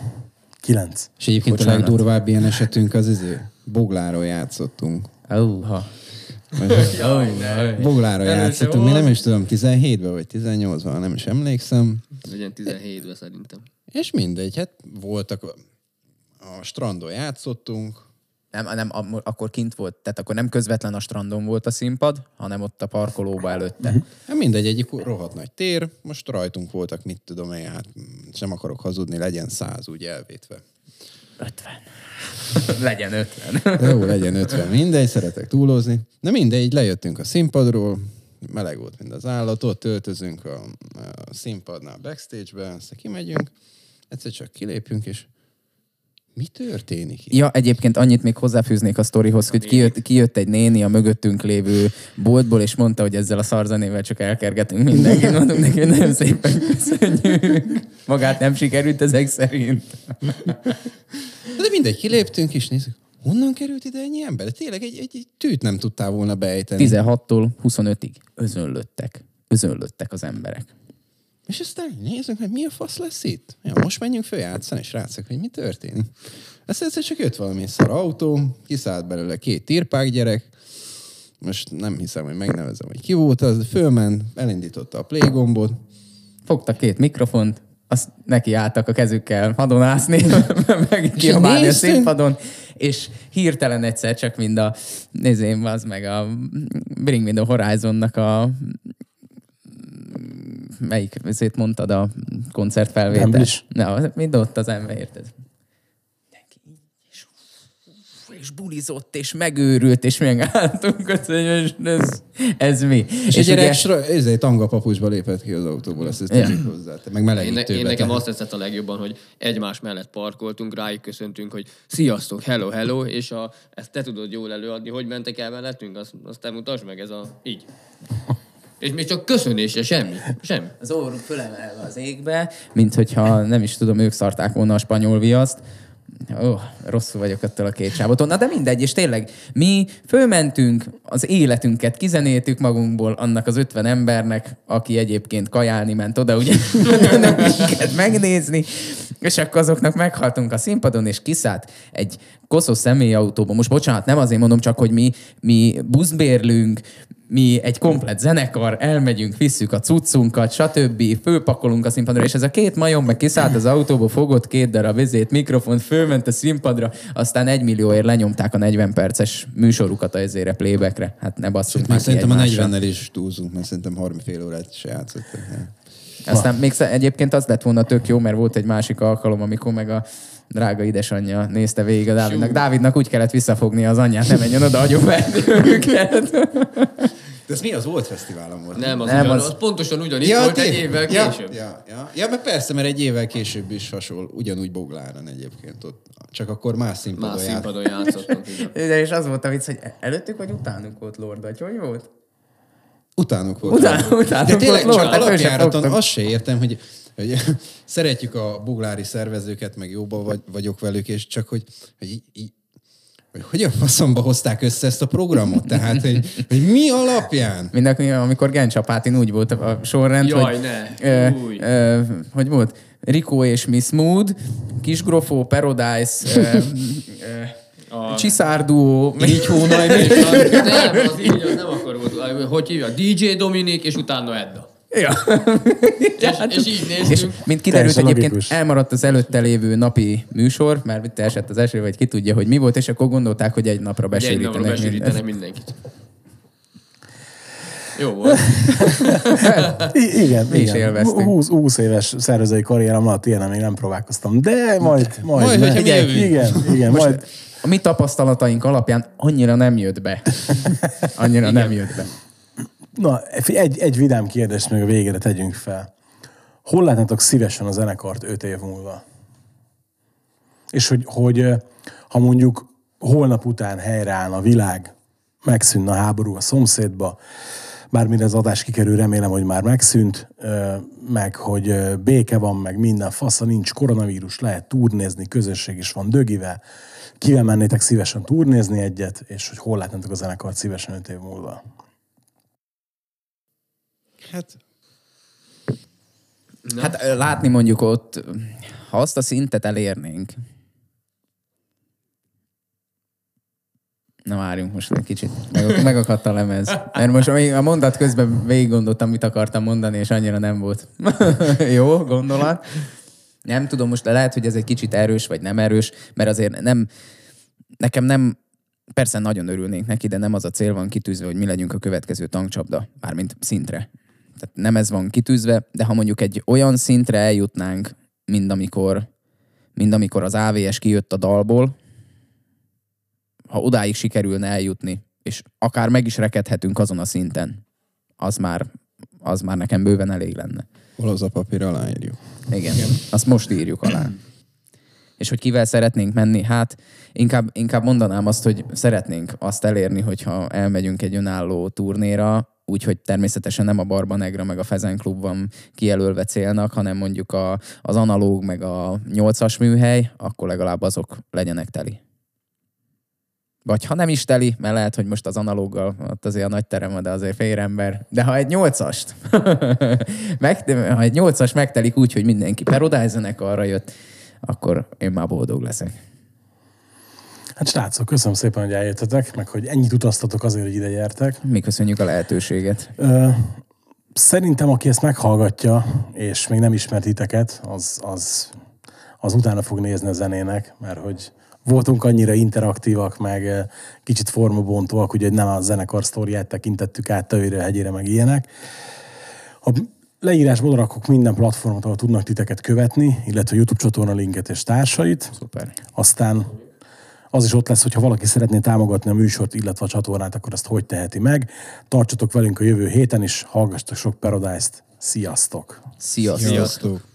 Kilenc. És egyébként Bocsánat. a legdurvább ilyen esetünk az izé, Bogláról játszottunk. Uh, ha. Boglára játszottunk, mi nem is tudom, 17-ben vagy 18-ban, nem is emlékszem. Legyen 17-ben szerintem. És mindegy, hát voltak, a strandon játszottunk, Nem, nem, akkor kint volt, tehát akkor nem közvetlen a strandon volt a színpad, hanem ott a parkolóba előtte. Hát mindegy, egyik rohadt nagy tér, most rajtunk voltak, mit tudom én, hát sem akarok hazudni, legyen száz úgy elvétve. 50. Legyen 50. De jó, legyen 50, mindegy, szeretek túlozni. Na mindegy, lejöttünk a színpadról, meleg volt, mint az állat, ott öltözünk a, a színpadnál backstage-be, aztán kimegyünk, egyszer csak kilépünk, és mi történik itt? Ja, egyébként annyit még hozzáfűznék a sztorihoz, hogy kijött, kijött egy néni a mögöttünk lévő boltból, és mondta, hogy ezzel a szarzenével csak elkergetünk mindenkit. Mondunk neki, hogy nagyon szépen köszönjük. Magát nem sikerült ezek szerint. De mindegy, kiléptünk, és nézzük, honnan került ide ennyi ember? De tényleg egy, egy, egy tűt nem tudtál volna beejteni. 16-tól 25-ig özönlöttek. Özönlöttek az emberek. És aztán nézzük, hogy mi a fasz lesz itt. Ja, most menjünk föl játszani, és rátszak, hogy mi történik. Aztán egyszer csak jött valami szar autó, kiszállt belőle két tirpák gyerek, most nem hiszem, hogy megnevezem, hogy ki volt az, fölment, elindította a play gombot, Fogtak két mikrofont, azt neki álltak a kezükkel hadonászni, meg kiabálni a színpadon, és hirtelen egyszer csak mind a, nézém, az meg a Bring Me the Horizonnak a melyik ezért mondtad a koncertfelvétel? Wembley-s? Na, mind ott az ember, érted? És, és bulizott, és megőrült, és megálltunk, ott, hogy most ez, ez mi? és, és egy gyerek ugye... ezért tanga papucsba lépett ki az autóból, ezt, ezt Ja. tegyük hozzá. Te meg Én, ne, melegítőbe. én nekem tehát- azt tetszett a legjobban, hogy egymás mellett parkoltunk, rájuk köszöntünk, hogy sziasztok, hello, hello, és a, ezt te tudod jól előadni, hogy mentek el mellettünk, azt, azt te mutasd meg, ez a így. És még csak köszönése, semmi. Semmi. az orruk fölemelve az égbe, mint hogyha nem is tudom, ők szarták volna a spanyol viaszt. Ó, rosszul vagyok ettől a két sávoton. Na de mindegy, és tényleg, mi fölmentünk, az életünket kizenéltük magunkból annak az 50 embernek, aki egyébként kajálni ment oda, ugye, minket megnézni, és akkor azoknak meghaltunk a színpadon, és kiszállt egy koszos személyautóba. Most bocsánat, nem azért mondom, csak hogy mi, mi buszbérlünk, mi egy komplet zenekar, elmegyünk, visszük a cuccunkat, stb. Fölpakolunk a színpadra, és ez a két majom meg kiszállt az autóba, fogott két darab vizét, mikrofont, fölment a színpadra, aztán egy millióért lenyomták a 40 perces műsorukat a ezére playbackre. Hát ne basszunk Már szerintem a egymásra. 40-nel is túlzunk, mert szerintem 30 fél órát se játszottak. Aztán még egyébként az lett volna tök jó, mert volt egy másik alkalom, amikor meg a drága édesanyja nézte végig a Dávidnak. Dávidnak úgy kellett visszafogni az anyját, nem menjen oda, agyonverni őket. De ez mi az Volt Fesztiválon volt? Nem, az, Nem, ugyan, az- az... pontosan ugyanígy ja, volt egy évvel ja, később. Ja, ja. ja, mert persze, mert egy évvel később is hasonló, ugyanúgy Bogláron egyébként ott. Csak akkor más színpadon Más színpadon játszottunk. De és az volt a vicc, hogy előttük vagy utánuk volt Lord, vagy hogy volt? Utánuk volt. Utánuk- utánuk De tényleg volt csak Lord, alapjáraton azt se értem, hogy, hogy szeretjük a boglári szervezőket, meg jóban vagy, vagyok velük, és csak hogy, hogy így, így hogy hogyan faszomba hozták össze ezt a programot? Tehát, hogy, hogy mi alapján? Mindenki, amikor Gencsapátin úgy volt a sorrend, Jaj, hogy, ne. Ö, Új. ö, hogy volt? Rico és Miss Mood, Kisgrofó, Paradise, ö, ö, Csiszárduó, Így hónaj? Nem, az így, az nem akkor volt. Hogy hívja? DJ Dominik, és utána Edda. Ja. És, és így És néztünk. mint kiderült, Teljesen egyébként logikus. elmaradt az előtte lévő napi műsor, mert itt esett az eső, vagy ki tudja, hogy mi volt, és akkor gondolták, hogy egy napra Egy napra besűrítenek. besűrítenek mindenkit. Jó volt. I- igen, Mi is igen. élveztünk. 20, 20 éves szervezői karrierem alatt ilyen még nem próbálkoztam, de majd, majd, Majd, mi igen, igen, igen, majd, A mi tapasztalataink alapján annyira nem jött be. Annyira nem jött be. Na, egy, egy vidám kérdést még a végére tegyünk fel. Hol látnátok szívesen a zenekart öt év múlva? És hogy, hogy ha mondjuk holnap után helyreállna a világ, megszűnne a háború a szomszédba, bármire az adás kikerül, remélem, hogy már megszűnt, meg hogy béke van, meg minden fasza nincs, koronavírus, lehet turnézni, közösség is van dögivel. Kivel mennétek szívesen turnézni egyet, és hogy hol látnátok a zenekart szívesen öt év múlva? Hát, Hát ö, látni mondjuk ott, ha azt a szintet elérnénk, Na várjunk most egy kicsit. Meg, megakadt a lemez. Mert most a mondat közben végig gondoltam, mit akartam mondani, és annyira nem volt. Jó, gondolat. Nem tudom, most lehet, hogy ez egy kicsit erős, vagy nem erős, mert azért nem, nekem nem, persze nagyon örülnénk neki, de nem az a cél van kitűzve, hogy mi legyünk a következő tankcsapda, mármint szintre. Tehát nem ez van kitűzve, de ha mondjuk egy olyan szintre eljutnánk, mint amikor, mint amikor az AVS kijött a dalból, ha odáig sikerülne eljutni, és akár meg is rekedhetünk azon a szinten, az már, az már nekem bőven elég lenne. Hol az a papír aláírjuk. Igen, Igen. azt most írjuk alá. És hogy kivel szeretnénk menni? Hát inkább, inkább mondanám azt, hogy szeretnénk azt elérni, hogyha elmegyünk egy önálló turnéra, úgyhogy természetesen nem a Barba Negra meg a Fezen Klub van kijelölve célnak, hanem mondjuk a, az analóg meg a nyolcas műhely, akkor legalább azok legyenek teli. Vagy ha nem is teli, mert lehet, hogy most az analóggal ott azért a nagy terem, de azért fél ember. De ha egy nyolcast, meg, ha egy nyolcas megtelik úgy, hogy mindenki perodájzenek arra jött, akkor én már boldog leszek. Hát srácok, köszönöm szépen, hogy eljöttetek, meg hogy ennyit utaztatok azért, hogy ide gyertek. Mi köszönjük a lehetőséget. Ö, szerintem, aki ezt meghallgatja, és még nem ismert titeket, az, az, az utána fog nézni a zenének, mert hogy voltunk annyira interaktívak, meg kicsit formabontóak, ugye nem a zenekar sztoriát tekintettük át tövére, hegyére, meg ilyenek. A leírásban rakok minden platformot, ahol tudnak titeket követni, illetve YouTube csatorna linket és társait. Szuper. Aztán az is ott lesz, hogyha valaki szeretné támogatni a műsort, illetve a csatornát, akkor ezt hogy teheti meg. Tartsatok velünk a jövő héten, és hallgassatok sok Paradise-t. Sziasztok! Sziasztok! Sziasztok!